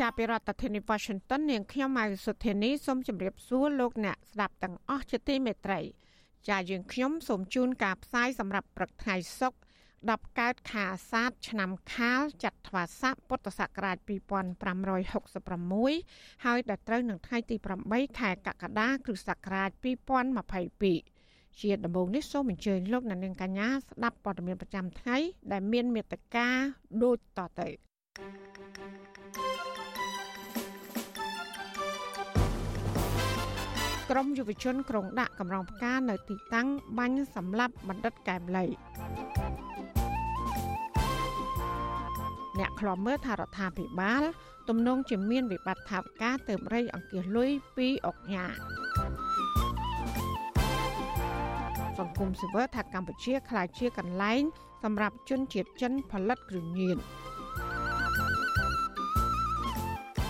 ចាប់ពីរដ្ឋធានី Washington នាងខ្ញុំម៉ៅសុធានីសូមជម្រាបសួរលោកអ្នកស្ដាប់ទាំងអស់ជាទីមេត្រី ចាយើងខ្ញុំសូមជូនការផ្សាយសម្រាប់ព្រឹកថ្ងៃសុក្រ10កើតខែអាសាឍឆ្នាំខាលចត្វាស័កពុទ្ធសករាជ2566ហើយដល់ត្រូវនឹងថ្ងៃទី8ខែកក្កដាគ្រិស្តសករាជ2022ជាដំបូងនេះសូមអញ្ជើញលោកអ្នកនាងកញ្ញាស្ដាប់ព័ត៌មានប្រចាំថ្ងៃដែលមានមេត្តាដូចតទៅ ក្រមយុវជនក្រុងដាក់កម្រងផ្កានៅទីតាំងបាញ់សម្លាប់បណ្ឌិតកែមលីអ្នកខ្លំមើលថារដ្ឋាភិបាលទំនងជាមានវិបត្តិថាវការទៅរៃអង្គាសលុយពីអុកញ៉ាសង្គមស៊ីវិលថាកម្ពុជាក្លាយជាកន្លែងសម្រាប់ជនជាតិចិនផលិតគ្រឿងញៀន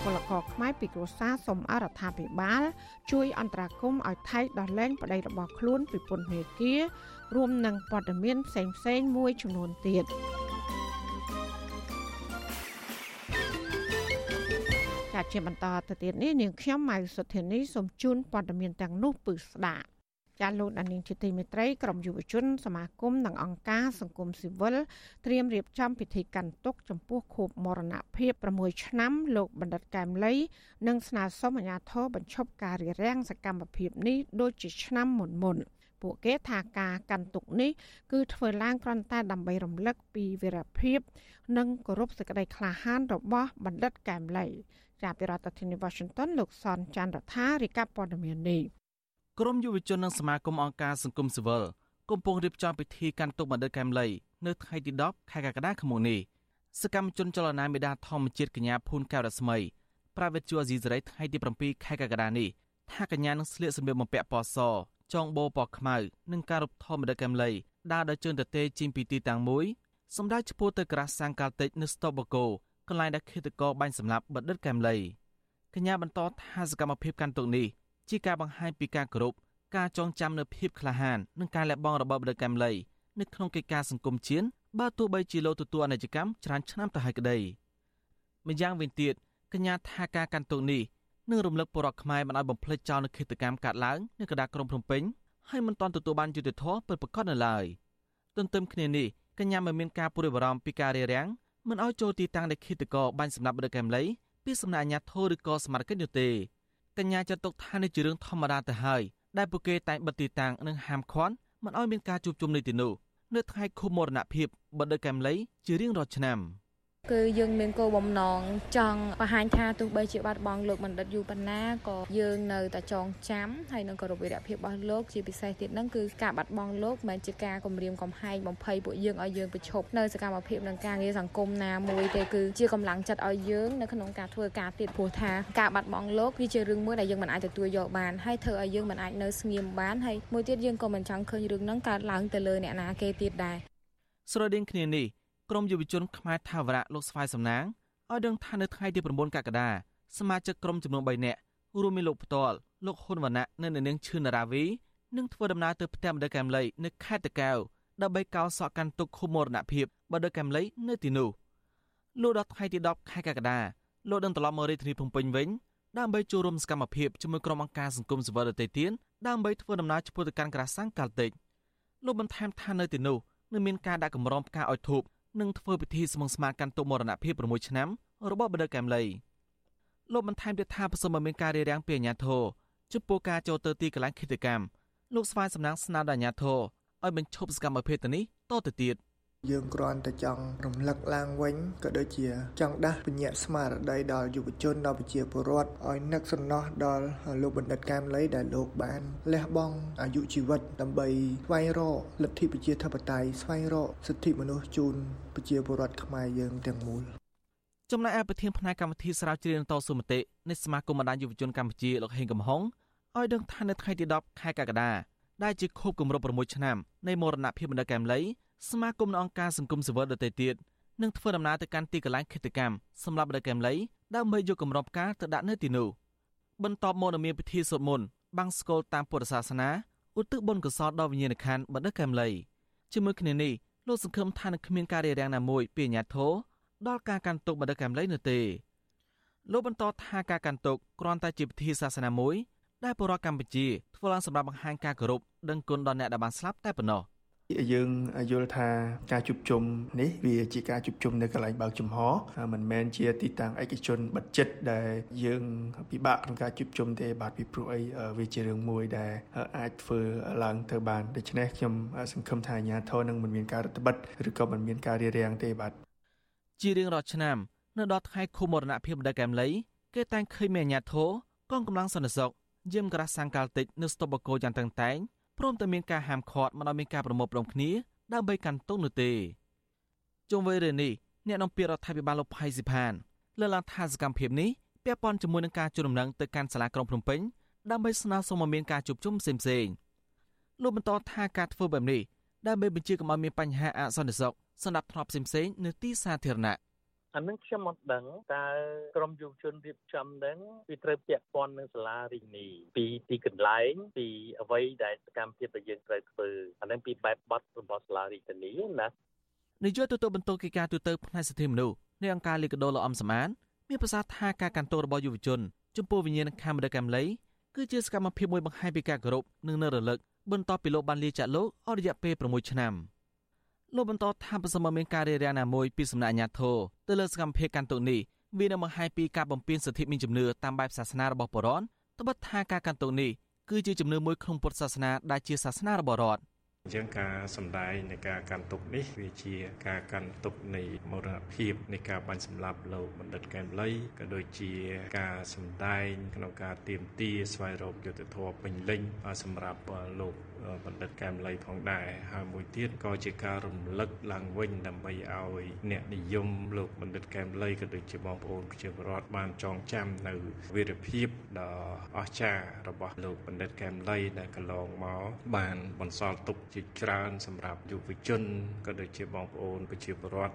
ពលករខ្មែរពីគ្រួសារសូមអរដ្ឋាភិបាល ជួយអន្តរាគមន៍ឲ្យថៃដោះលែងប្តីរបស់ខ្លួនពីពន្ធនាគាររួមនឹងព័ត៌មានផ្សេងៗមួយចំនួនទៀតចាជាបន្តទៅទៀតនេះនាងខ្ញុំម៉ៅសុធានីសូមជូនព័ត៌មានទាំងនោះពឺស្ដាប់ ចាលោកអានីងជាទីមេត្រីក្រមយុវជន សមាគមនិងអង្គការសង្គមស៊ីវិលត្រៀមរៀបចំពិធីកាន់ទុកចំពោះខួបមរណភាព6ឆ្នាំលោកបណ្ឌិតកែមលីនិងស្នើសុំអាជ្ញាធរបញ្ឈប់ការរារាំងសកម្មភាពនេះដូចជាឆ្នាំមុនមុនពួកគេថាការកាន់ទុកនេះគឺធ្វើឡើងគ្រាន់តែដើម្បីរំលឹកពីវីរភាព និងគោរពសេចក្តីក្លាហានរបស់បណ្ឌិតកែមលីចាប់ពីរដ្ឋធានី Washington លោកសនច័ន្ទរដ្ឋារាយការណ៍ព័ត៌មាននេះ ក្រមយុវជននិងសមាគមអង្គការសង្គមស៊ីវិលកំពុងរៀបចំពិធីកាន់ទុកបណ្ឌិតកែមលីនៅថ្ងៃទី10ខែកក្កដាឆ្នាំនេះសកម្មជនចលនាមេដាធម្មជាតិកញ្ញាភូនកែវរស្មីប្រាវិទ្យាអាស៊ីសេរីថ្ងៃទី7ខែកក្កដានេះថាកញ្ញានឹងស្លៀកសម្លៀកបំពាក់ពណ៌សចងបោពណ៌ខ្មៅនិងការរូបថតបណ្ឌិតកែមលីដើរដោយជើងទទេចេញពីទីតាំងមួយសម្ដៅឈ្មោះទៅក្រាស់សាំងកាល់តិចនៅស្តុបបូកូកន្លែងដែលឃាតករបាញ់សម្លាប់បណ្ឌិតកែមលីកញ្ញាបន្តថាសកម្មភាពកាន់ទុកនេះ ជាការបង្ហាញពីការគោរពការចងចាំនៅភាពក្លាហាននិងការលះបង់របស់បណ្ឌិតកែមលីនៅក្នុងកិច្ចការសង្គមជាតិបើទោះបីជាលោកទទួលអនិច្ចកម្មច្រើនឆ្នាំទៅហើយក្តីម្យ៉ាងវិញទៀតកញ្ញាថាការកាន់ទុកនេះនឹងរំលឹកពលរដ្ឋខ្មែរមិនឲ្យបំភ្លេចចោលនូវឃាតកម្មកាត់ឡើងនៅកណ្ដាលក្រុងភ្នំពេញហើយមិនទាន់ទទួលបានយុត្តិធម៌ពិតប្រាកដនៅឡើយទន្ទឹមគ្នានេះកញ្ញាមិនមានការព្រួយបារម្ភពីការរារាំងមិនឲ្យចូលទីតាំងដែលឃាតករបាញ់សម្លាប់បដិកែមលីពីសំណាក់អាជ្ញាធរឬក៏សមត្ថកិច្ចនោះទេ កញ្ញាចាត់ទុកថានេះជារឿងធម្មតាទៅហើយដែលពួកគេតែងបិទទីតាំងនិងហាមឃាត់មិនឲ្យមានការជួបជុំនេះទីនោះនៅថ្ងៃខួបមរណភាពបដិកែមលីជារៀងរាល់ឆ្នាំ។ គឺយើងមានគោលបំណងចង់បង្ហាញថាទោះបីជាបាត់បង់លោកបណ្ឌិតយូប៉ុណ្ណាក៏យើងនៅតែចងចាំហើយនឹងគោរពវីរភាពរបស់លោកជាពិសេសទៀតហ្នឹងគឺការបាត់បង់លោកមិនជាការគំរាមកំហែងបំភ័យពួកយើងឲ្យយើងប្រឈប់នៅសកម្មភាពនឹងការងារសង្គមណាមួយទេគឺជាកម្លាំងចិត្តឲ្យយើងនៅក្នុងការធ្វើការទៀតព្រោះថាការបាត់បង់លោកវាជារឿងមួយដែលយើងមិនអាចទទួលយកបានហើយធ្វើឲ្យយើងមិនអាចនៅស្ងៀមបានហើយមួយទៀតយើងក៏មិនចង់ឃើញរឿងហ្នឹងកើតឡើងទៅលើអ្នកណាគេទៀតដែរស្រដៀងគ្នានេះ ក្រមយុវជនខ្មែរថាវរៈលោកស្វាយសំណាងឲ្យដឹងថានៅថ្ងៃទី9កក្កដាសមាជិកក្រុមចំនួន3នាក់រួមមានលោកផ្ទាល់លោកហ៊ុនវណ្ណៈនិងនាងឈឿនរាវីនឹងធ្វើដំណើរទៅផ្ទះបណ្ឌិតកែមលីនៅខេត្តតាកែវដើម្បីកោសក់កាន់ទុកឃុំមរណភាពបណ្ឌិតកែមលីនៅទីនោះលោកដល់ថ្ងៃទី10ខែកក្កដាលោកនឹងត្រឡប់មករាជធានីភ្នំពេញវិញដើម្បីចូលរួមសកម្មភាពជាមួយក្រុមអង្គការសង្គមស៊ីវិលដទៃទៀតដើម្បីធ្វើដំណើរឆ្ពោះទៅកាន់ក្រាសាំងកាល់តិចលោកបន្ថែមថានៅទីនោះនឹងមានការដាក់កម្រងផ្កាឲ្យធូប និងធ្វើពិធីស្មងស្មារកាន់ទុកមរណភាព6ឆ្នាំរបស់បណ្ឌិតកែមលីលោកបន្ថែមទៀតថាប្រសិនបើមានការរារាំងពីអាជ្ញាធរចំពោះការចូលទៅទីកន្លែងឃាតកម្មលោកស្វាយសំណាងស្នើដល់អាជ្ញាធរឲ្យបញ្ឈប់សកម្មភាពទៅនេះតទៅទៀត យើងគ្រាន់តែចង់រំលឹកឡើងវិញក៏ដូចជាចង់ដាស់ពញ្ញាស្មារតីដល់យុវជនដល់ប្រជាពលរដ្ឋឲ្យនឹកសំណោះដល់លោកបណ្ឌិតកែមលីដែលលោកបានលះបង់អាយុជីវិតដើម្បីស្វែងរកលទ្ធិប្រជាធិបតេយ្យស្វែងរកសិទ្ធិមនុស្សជូនប្រជាពលរដ្ឋខ្មែរយើងទាំងមូលចំណែកឯប្រធានផ្នែកកម្មវិធីស្រាវជ្រាវតស៊ូមតិនៃសមាគមបណ្ដាញយុវជនកម្ពុជាលោកហេងកំហុងឲ្យដឹងថានៅថ្ងៃទី10ខែកក្កដាដែលជាខួបគម្រប់6ឆ្នាំនៃមរណភាពបណ្ឌិតកែមលី សមាគមអង្គការសង្គមស៊ីវិលដទៃទៀតនឹងធ្វើដំណើរទៅកាន់ទីកន្លែងឃាតកម្មសម្រាប់បណ្ឌិតកែមលីដើម្បីយកគម្របផ្កាទៅដាក់នៅទីនោះបន្ទាប់មកនឹងមានពិធីសូត្រមន្តបាំងស្កលតាមពុទ្ធសាសនាឧទ្ទិសបុណ្យកុសលដល់វិញ្ញាណក្ខន្ធបណ្ឌិតកែមលីជាមួយគ្នានេះលោកសង្ឃឹមថានឹងគ្មានការរារាំងណាមួយពីអាជ្ញាធរដល់ការកាន់ទុកបណ្ឌិតកែមលីនោះទេលោកបន្តថាការកាន់ទុកគ្រាន់តែជាពិធីសាសនាមួយដែលពលរដ្ឋកម្ពុជាធ្វើឡើងសម្រាប់បង្ហាញការគោរពដឹងគុណដល់អ្នកដែលបានស្លាប់តែប៉ុណ្ណោះ យើងយល់ថាការជួបជុំនេះវាជាការជួបជុំនៅកន្លែងបើកចំហមិនមែនជាទីតាំងឯកជនបិទចិត្តដែលយើងពិបាកក្នុងការជួបជុំទេបាទពីព្រោះអីវាជារឿងមួយដែលអាចធ្វើឡើងទៅបានដូច្នេះខ្ញុំសង្ឃឹមថាអាជ្ញាធរនឹងមិនមានការរដ្ឋបិទឬក៏មិនមានការរារាំងទេបាទជារៀងរាល់ឆ្នាំនៅដល់ថ្ងៃខួបមរណភាពបណ្ឌិតកែមលីគេតែងឃើញមានអាជ្ញាធរកងកម្លាំងសន្តិសុខយាមក្រាស់សាំងកាល់តិចនៅស្តុបបកោយ៉ាងតឹងតែង ព្រមទាំងមានការហាមឃាត់មិនឲ្យមានការប្រមូលផ្ដុំគ្នាដើម្បីកាន់ទុកនោះទេជុំវិញរឿងនេះអ្នកនាំពាក្យរដ្ឋាភិបាលលោកផៃស៊ីផានលើកឡើងថាសកម្មភាពនេះពាក់ព័ន្ធជាមួយនឹងការជួលដំណឹងទៅកាន់សាលាក្រុងភ្នំពេញដើម្បីស្នើសុំឲ្យមានការជួបជុំផ្សេងៗលោកបន្តថាការធ្វើបែបនេះដើម្បីបញ្ជាកុំឲ្យមានបញ្ហាអសន្តិសុខសម្រាប់ធ្នាប់ផ្សេងៗនៅទីសាធារណៈ អានឹងខ្ញុំមិនដឹងតើក្រមយុវជនរៀបចំនឹងវាត្រូវពាក់ព័ន្ធនឹងសាលារីនីពីទីកន្លែងពីអ្វីដែលសកម្មភាពដែលយើងត្រូវធ្វើអានឹងពីបែបបទរបស់សាលារីនីណានាយកទទួលបន្ទុកកិច្ចការទូតផ្នែកសិទ្ធិមនុស្សនៃអង្គការលីកាដូលោកអំសមានមានប្រសាសន៍ថាការកាន់ទោសរបស់យុវជនចំពោះវិញ្ញាណខេមរៈកម្មលីគឺជាសកម្មភាពមួយបង្ហាញពីការគោរពនិងនៅរលឹកបន្ទាប់ពីលោកបានលាចាកលោកអស់រយៈពេល6ឆ្នាំ។ លោកបន្តថាប្រសិនបើមានការរារាំងណាមួយពីសំណាក់អាជ្ញាធរទៅលើសកម្មភាពកាន់ទុកនេះវានឹងបង្ហាញពីការបំពានសិទ្ធិមានជំនឿតាមបែបសាសនារបស់បុរដ្ឋត្បិតថាការកាន់ទុកនេះគឺជាជំនឿមួយក្នុងពុទ្ធសាសនាដែលជាសាសនារបស់រដ្ឋ អញ្ចឹងការសម្ដែងនៃការកាន់ទុកនេះវាជាការកាន់ទុកនៃមរណភាពនៃការបាញ់សម្លាប់លោកបណ្ឌិតកែមលីក៏ដូចជាការសម្ដែងក្នុងការទៀមទាស្វែងរកយុត្តិធម៌ពេញលេញសម្រាប់លោកបណ្ឌិតកែមលីផងដែរហើយមួយទៀតក៏ជាការរំលឹកឡើងវិញដើម្បីឲ្យអ្នកនិយមលោកបណ្ឌិតកែមលីក៏ដូចជាបងប្អូនប្រជាពលរដ្ឋបានចងចាំនៅវីរភាពដ៏អស្ចារ្យរបស់លោកបណ្ឌិតកែមលីដែលកន្លងមកបានបន្សល់ទុកជាច្រើនសម្រាប់យុវជនក៏ដូចជាបងប្អូនប្រជាពលរដ្ឋ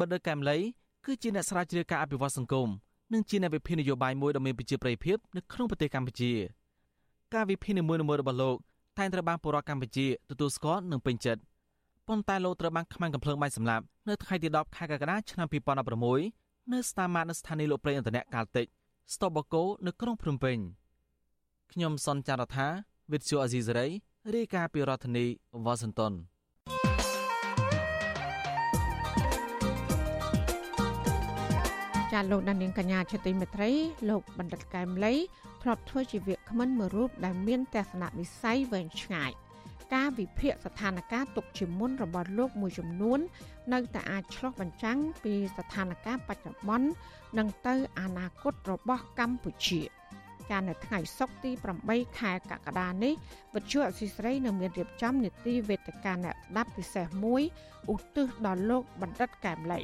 បណ្ឌិតកែមលីគឺជាអ្នកស្រាវជ្រាវការអភិវឌ្ឍសង្គមនិងជាអ្នកវិភាគនយោបាយមួយដ៏មានប្រជាប្រិយភាពនៅក្នុងប្រទេសកម្ពុជា ការវិភាគនីមួយៗរបស់លោកតែងត្រូវបានពលរដ្ឋកម្ពុជាទទួលស្គាល់និងពេញចិត្តប៉ុន្តែលោកត្រូវបានខ្មាំងកំភ្លើងបាញ់សម្លាប់នៅថ្ងៃទី10ខែកក្កដាឆ្នាំ2016នៅស្តាម៉ាតនៅស្ថានីយ៍លោកប្រេងឥន្ធនៈកាល់តិចស្តុបបកោនៅក្រុងភ្នំពេញខ្ញុំសនចាររថាវិទ្យុអាស៊ីសេរី រាយការណ៍ពីរដ្ឋធានីវ៉ាស៊ីនតោនចាលោកដានៀងកញ្ញាជាទីមេត្រីលោកបណ្ឌិតកែមលីធ្លាប់ធ្វើជាវាគ្មិនមួយរូបដែលមានទស្សនវិស័យវែងឆ្ងាយការវិភាគស្ថានភាពទុកជាមុនរបស់លោកមួយចំនួន នៅតែអាចឆ្លុះបញ្ចាំងពីស្ថានភាពបច្ចុប្បន្ននិងទៅអនាគតរបស់កម្ពុជា ចានៅថ្ងៃសុក្រទី8ខែកក្កដានេះវិទ្យុអសីស្រីនៅមានរៀបចំនីតិវេទិកាអ្នកស្ដាប់ពិសេសមួយឧទ្ទិសដល់លោកបណ្ឌិតកែមលី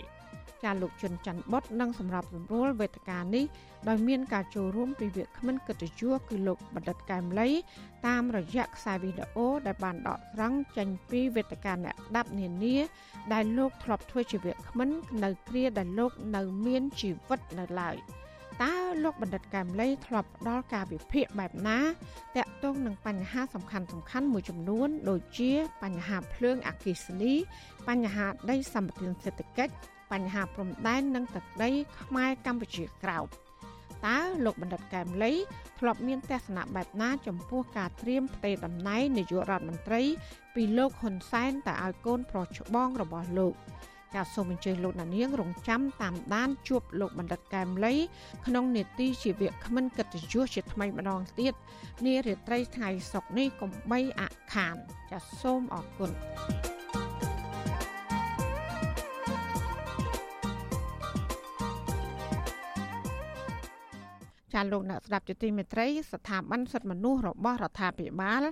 ចាលោកជុនច័ន្ទបុតនិងសម្រាប់សម្រួលវេទិកានេះដោយមានការចូលរួមពីវាគ្មិនកិត្តិយសគឺលោកបណ្ឌិតកែមលីតាមរយៈខ្សែវីដេអូដែលបានដកស្រង់ចេញពីវេទិកាអ្នកស្ដាប់នានាដែលលោកធ្លាប់ធ្វើជាវាគ្មិននៅគ្រាដែលលោកនៅមានជីវិតនៅឡើយ តើលោកបណ្ឌិតកែមលីធ្លាប់ផ្ដល់ការវិភាគបែបណាតាក់ទងនឹងបញ្ហាសំខាន់សំខាន់មួយចំនួន ដូចជាបញ្ហាភ្លើងអគ្គិសនី បញ្ហាដីសម្បត្តិសេដ្ឋកិច្ចបញ្ហាព្រំដែននិងទឹកដីខ្មែរកម្ពុជាក្រោមតើលោកបណ្ឌិតកែមលីធ្លាប់មានទស្សនៈបែបណាចំពោះការត្រៀមផ្ទេរតំណែងនាយករដ្ឋមន្ត្រី ពីលោកហ៊ុនសែនទៅឲ្យកូនប្រុសច្បងរបស់លោក ចាសសូមអញ្ជើញលោកណានៀងរងចាំតាមដានជួបលោកបណ្ឌិតកែមលីក្នុងនេតិជាវគ្គមិនកិត្តិយសជាថ្មីម្ដងទៀតនារាត្រីថ្ងៃសុក្រនេះកុំបីអខានចាសសូមអរគុណចាលោកអ្នកស្ដាប់ជាទីមេត្រីស្ថាប័នសិទ្ធិមនុស្សរបស់រដ្ឋាភិបាល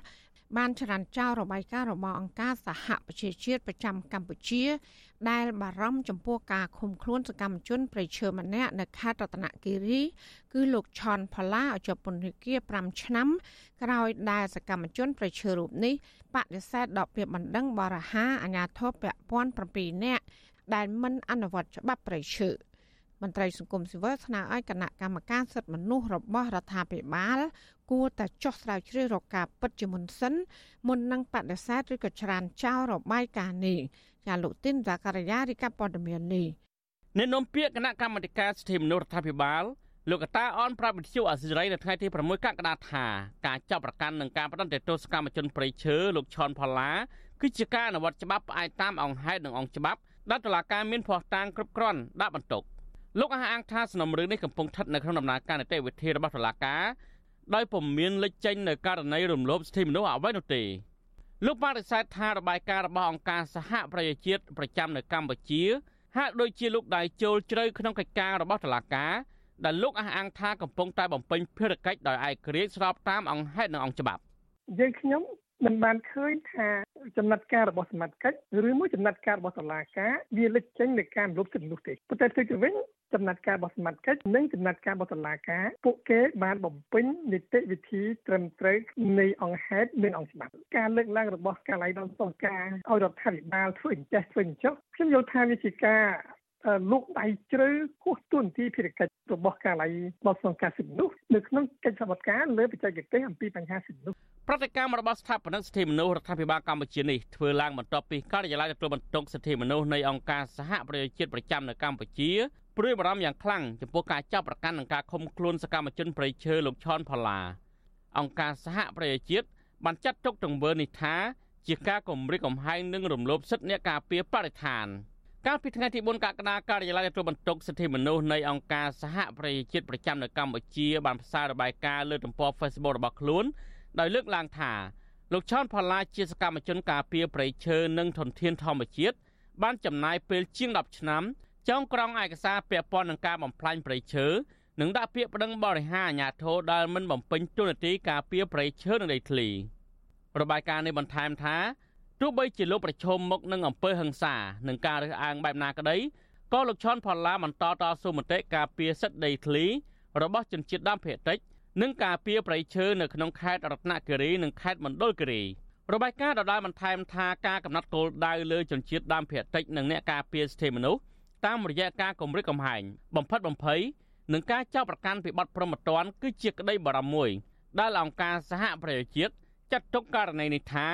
បានច្រានចោលរបាយការណ៍របស់អង្គការសហប្រជាជាតិប្រចាំកម្ពុជា ដែលបារម្ភចំពោះការឃុំខ្លួនសកម្មជនប្រៃឈើម្នាក់នៅខេត្តរតនគិរី គឺលោកឆនផល្លាឲ្យជាប់ពន្ធនាគារ5ឆ្នាំក្រោយដែលសកម្មជនប្រៃឈើរូបនេះបដិសេធដកពាក្យបណ្ដឹងបរិហាអាញាធរពពាន់7នាក់ដែលមិនអនុវត្តច្បាប់ប្រៃឈើមន្ត្រីសង្គមស៊ីវិលស្នើឲ្យគណៈកម្មការសិទ្ធិមនុស្សរបស់រដ្ឋាភិបាល គួរតែចោះស្រាវជ្រាវរកការពិតជាមុនសិនមុននឹងបដិសេធឬក៏ច្រានចោលរបាយការណ៍នេះចាលោកទីនសាករាយារីកាព័ត៌មាននេះអ្នកនាំពាក្យគណៈកម្មាធិការសិទ្ធិមនុស្សរដ្ឋាភិបាលលោកកតាអនប្រាប់វិទ្យុអសិរ័យនៅថ្ងៃទី6កក្កដាថាការចាប់ប្រកាន់នឹងការផ្ដន្ទាទោសកម្មជនប្រៃឈើលោកឆនផល្លាគឺជាការអនុវត្តច្បាប់ផ្អែកតាមអង្គហេតុនិងអង្គច្បាប់ដែលតុលាការមានភ័ស្តុតាងគ្រប់គ្រាន់ដាក់បន្ទុកលោកអះអាងថាសំណុំរឿងនេះកំពុងស្ថិតនៅក្នុងដំណើរការនីតិវិធីរបស់តុលាការ ដោយពុំមានលេចចេញនៅករណីរំលោភសិទ្ធិមនុស្សអ្វីនោះទេលោកបដិសេធថារបាយការណ៍របស់អង្គការសហប្រជាជាតិប្រចាំនៅកម្ពុជាហាក់ដូចជាលោកដែលចូលជ្រៅក្នុងកិច្ចការរបស់តុលាការដែលលោកអះអាងថាកំពុងតែបំពេញភារកិច្ចដោយឯករាជ្យស្របតាមអង្គហេតុនិងអង្គច្បាប់យើងខ្ញុំ មិនបានឃើញថាចំណាត់ការរបស់សមាជិកឬមួយចំណាត់ការរបស់តុលាការវាលេចចេញនៅការរំលោភសិទ្ធិមនុស្សទេប៉ុន្តែទៅវិញចំណាត់ការរបស់សមាជិកនិងចំណាត់ការរបស់តុលាការពួកគេបានបំពេញនីតិវិធីត្រឹមត្រូវនៃអង្គហេតុនិងអង្គច្បាប់ការលើកឡើងរបស់កាល័យដល់សុំការឲ្យរដ្ឋាភិបាលធ្វើអញ្ចេះធ្វើអញ្ចោះខ្ញុំយល់ថាវាជាការលោកដៃជ្រៅគោះទួនាទីភារកិច្ចរបស់កាល័យបោះសង្កាសិទ្ធិមនុស្សនៅក្នុងកិច្ចសម្បត្តិការលើបច្ចេកទេសអំពីបញ្ហាសិទ្ធិមនុស្ស ប្រតិកម្មរបស់ស្ថាបនិកសិទ្ធិមនុស្សរដ្ឋាភិបាលកម្ពុជានេះធ្វើឡើងបន្ទាប់ពីការិយាល័យទទួលបន្ទុកសិទ្ធិមនុស្សនៃអង្គការសហប្រជាជាតិប្រចាំនៅកម្ពុជាព្រួយបារម្ភយ៉ាងខ្លាំងចំពោះការចាប់ប្រកាន់និងការឃុំខ្លួនសកម្មជនប្រៃឈើលោកឆនផល្លាអង្គការសហប្រជាជាតិបានចាត់ទុកទង្វើនេះថាជាការគំរាមកំហែងនិងរំលោភសិទ្ធិអ្នកការពារបរិស្ថានកាលពីថ្ងៃទី4កក្កដាការិយាល័យទទួលបន្ទុកសិទ្ធិមនុស្សនៃអង្គការសហប្រជាជាតិប្រចាំនៅកម្ពុជាបានផ្សាយរបាយការណ៍លើទំព័រ Facebook របស់ខ្លួន ដោយលើកឡើងថាលោកឆនផល្លាជាសកម្មជនការពារប្រៃឈើនិងធនធានធម្មជាតិបានចំណាយពេលជាង10ឆ្នាំចងក្រងឯកសារពាក់ព័ន្ធនឹងការបំផ្លាញប្រៃឈើនិងដាក់ពាក្យប្តឹងបរិហាអាជ្ញាធរដែលមិនបំពេញតួនាទីការពារប្រៃឈើនិងដីធ្លីរបាយការណ៍នេះបន្ថែមថាទោះបីជាលោកប្រឈមមុខនឹងអំពើហិង្សានិងការរើសអើងបែបណាក្តីក៏លោកឈុនផល្លាបន្តតស៊ូមតិការពារសិទ្ធិដីធ្លីរបស់ជនជាតិដើមភាគតិច និងការពារប្រៃឈើនៅក្នុងខេត្តរតនគិរីនិងខេត្តមណ្ឌលគិរីរបាយការណ៍ដដែលបន្ថែមថាការកំណត់គោលដៅលើជនជាតិដើមភាគតិចនិងអ្នកការពារសិទ្ធិមនុស្សតាមរយៈការគម្រិតកំហែងបំផិតបំភ័យនិងការចោទប្រកាន់ពីបទប្រមទ័នគឺជាក្តីបារម្ភមួយដែលអង្គការសហប្រជាជាតិចាត់ទុកករណីនេះថា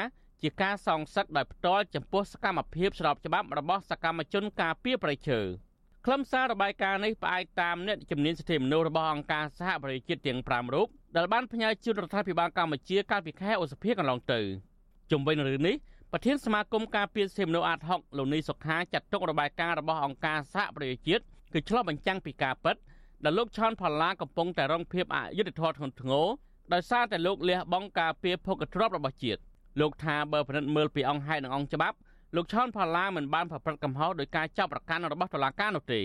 ជាការសងសឹកដោយផ្ទាល់ចំពោះសកម្មភាពស្របច្បាប់របស់សកម្មជនការពារប្រៃឈើ ខ្លឹមសាររបាយការណ៍នេះផ្អែកតាមអ្នកជំនាញសិទ្ធិមនុស្សរបស់អង្គការសហប្រជាជាតិទាំង5រូបដែលបានផ្ញើជូនរដ្ឋាភិបាលកម្ពុជាកាលពីខែឧសភាកន្លងទៅជំវិញរឿងនេះប្រធានសមាគមការពារសិទ្ធិមនុស្សអាត6លោកនីសុខាចាត់ទុករបាយការណ៍របស់អង្គការសហប្រជាជាតិគឺឆ្លុះបញ្ចាំងពីការពិតដែលលោកឆនផល្លាកំពុងតែរងភាពអយុត្តិធម៌ធ្ងន់ធ្ងរដោយសារតែលោកលះបង់ការពារភោគទ្រព្យរបស់ជាតិលោកថាបើពិនិត្យមើលពីអង្គហេតុនិងអង្គច្បាប់ លោកឆនផល្លាមិនបានប្រព្រឹត្តកំហុសដោយការចាប់ប្រកាន់របស់តុលាការនោះទេ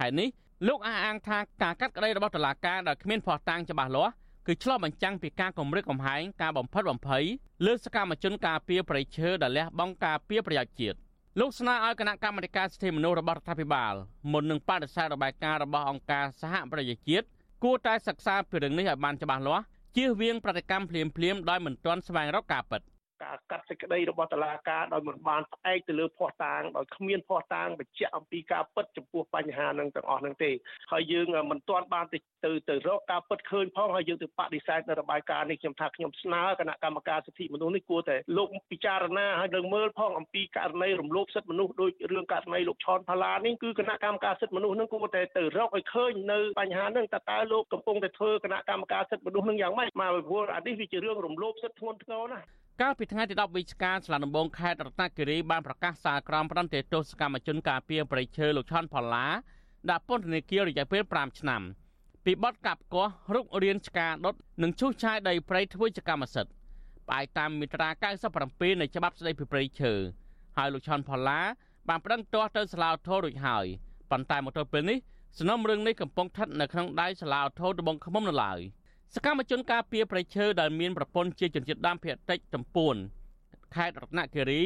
ហើយនេះលោកអះអាងថាការកាត់ក្តីរបស់តុលាការដោយគ្មានភ័ស្តុតាងច្បាស់លាស់គឺឆ្លុះបញ្ចាំងពីការគំរាមកំហែងការបំផិតបំភ័យលើសកម្មជនការពារប្រៃឈើដែលលះបង់ការពារប្រយោជន៍ជាតិលោកស្នើឲ្យគណៈកម្មាធិការសិទ្ធិមនុស្សរបស់រដ្ឋាភិបាលមុននឹងបដិសេធរបាយការណ៍របស់អង្គការសហប្រជាជាតិគួរតែសិក្សាពីរឿងនេះឲ្យបានច្បាស់លាស់ជៀសវាងប្រតិកម្មភ្លាមៗដោយមិនទាន់ស្វែងរកការពិត ការកាត់សេចក្តីរបស់តុលាការដោយមិនបានផ្អែកទៅលើភ័ស្តុតាងដោយគ្មានភ័ស្តុតាងបញ្ជាក់អំពីការពិតចំពោះបញ្ហានឹងទាំងអស់នឹងទេហើយយើងមិនទាន់បានទៅទៅទៅរកការពិតឃើញផងហើយយើងទៅបដិសេធនៅរបាយការណ៍នេះខ្ញុំថាខ្ញុំស្នើគណៈកម្មការសិទ្ធិមនុស្សនេះគួរតែលោកពិចារណាហើយនឹងមើលផងអំពីករណីរំលោភសិទ្ធិមនុស្សដោយរឿងករណីលោកឆនផាឡានេះគឺគណៈកម្មការសិទ្ធិមនុស្សនឹងគួរតែទៅរកឲ្យឃើញនៅបញ្ហានឹងតើតើលោកកំពុងតែធ្វើគណៈកម្មការសិទ្ធិមនុស្សនឹងយ៉ាងម៉េចមកពីព្រោះអានេះវាជារឿងរំលោភសិទ្ធិធ្ងន់ធ្ងរណាស់ កាលពីថ្ងៃទី10វិច្ឆិកាឆ្លាដំបងខេត្តរតនគិរីបានប្រកាសសារក្រមផ្ដន្ទាទោសកម្មជនការពារប្រៃឈើលោកឆាន់ផល្លាដាក់ពន្ធនាគាររយៈពេល5ឆ្នាំពីបទកាប់គាស់រុករៀនឆ្កាដុតនិងឈូសឆាយដីព្រៃធ្វើជាកម្មសិទ្ធិផ្អែកតាមមាត្រា97នៃច្បាប់ស្តីពីព្រៃឈើហើយលោកឆាន់ផល្លាបានប្តឹងទាស់ទៅសាលាឧទ្ធររួចហើយប៉ុន្តែមកទល់ពេលនេះសំណុំរឿងនេះកំពុងស្ថិតនៅក្នុងដៃសាលាឧទ្ធរត្បូងឃ្មុំនៅឡើយ សកម្មជនការពារប្រៃឈើដែលមានប្រព័ន្ធជាជនជាតិដើមភាគតិចតំពួនខេត្តរតនគិរី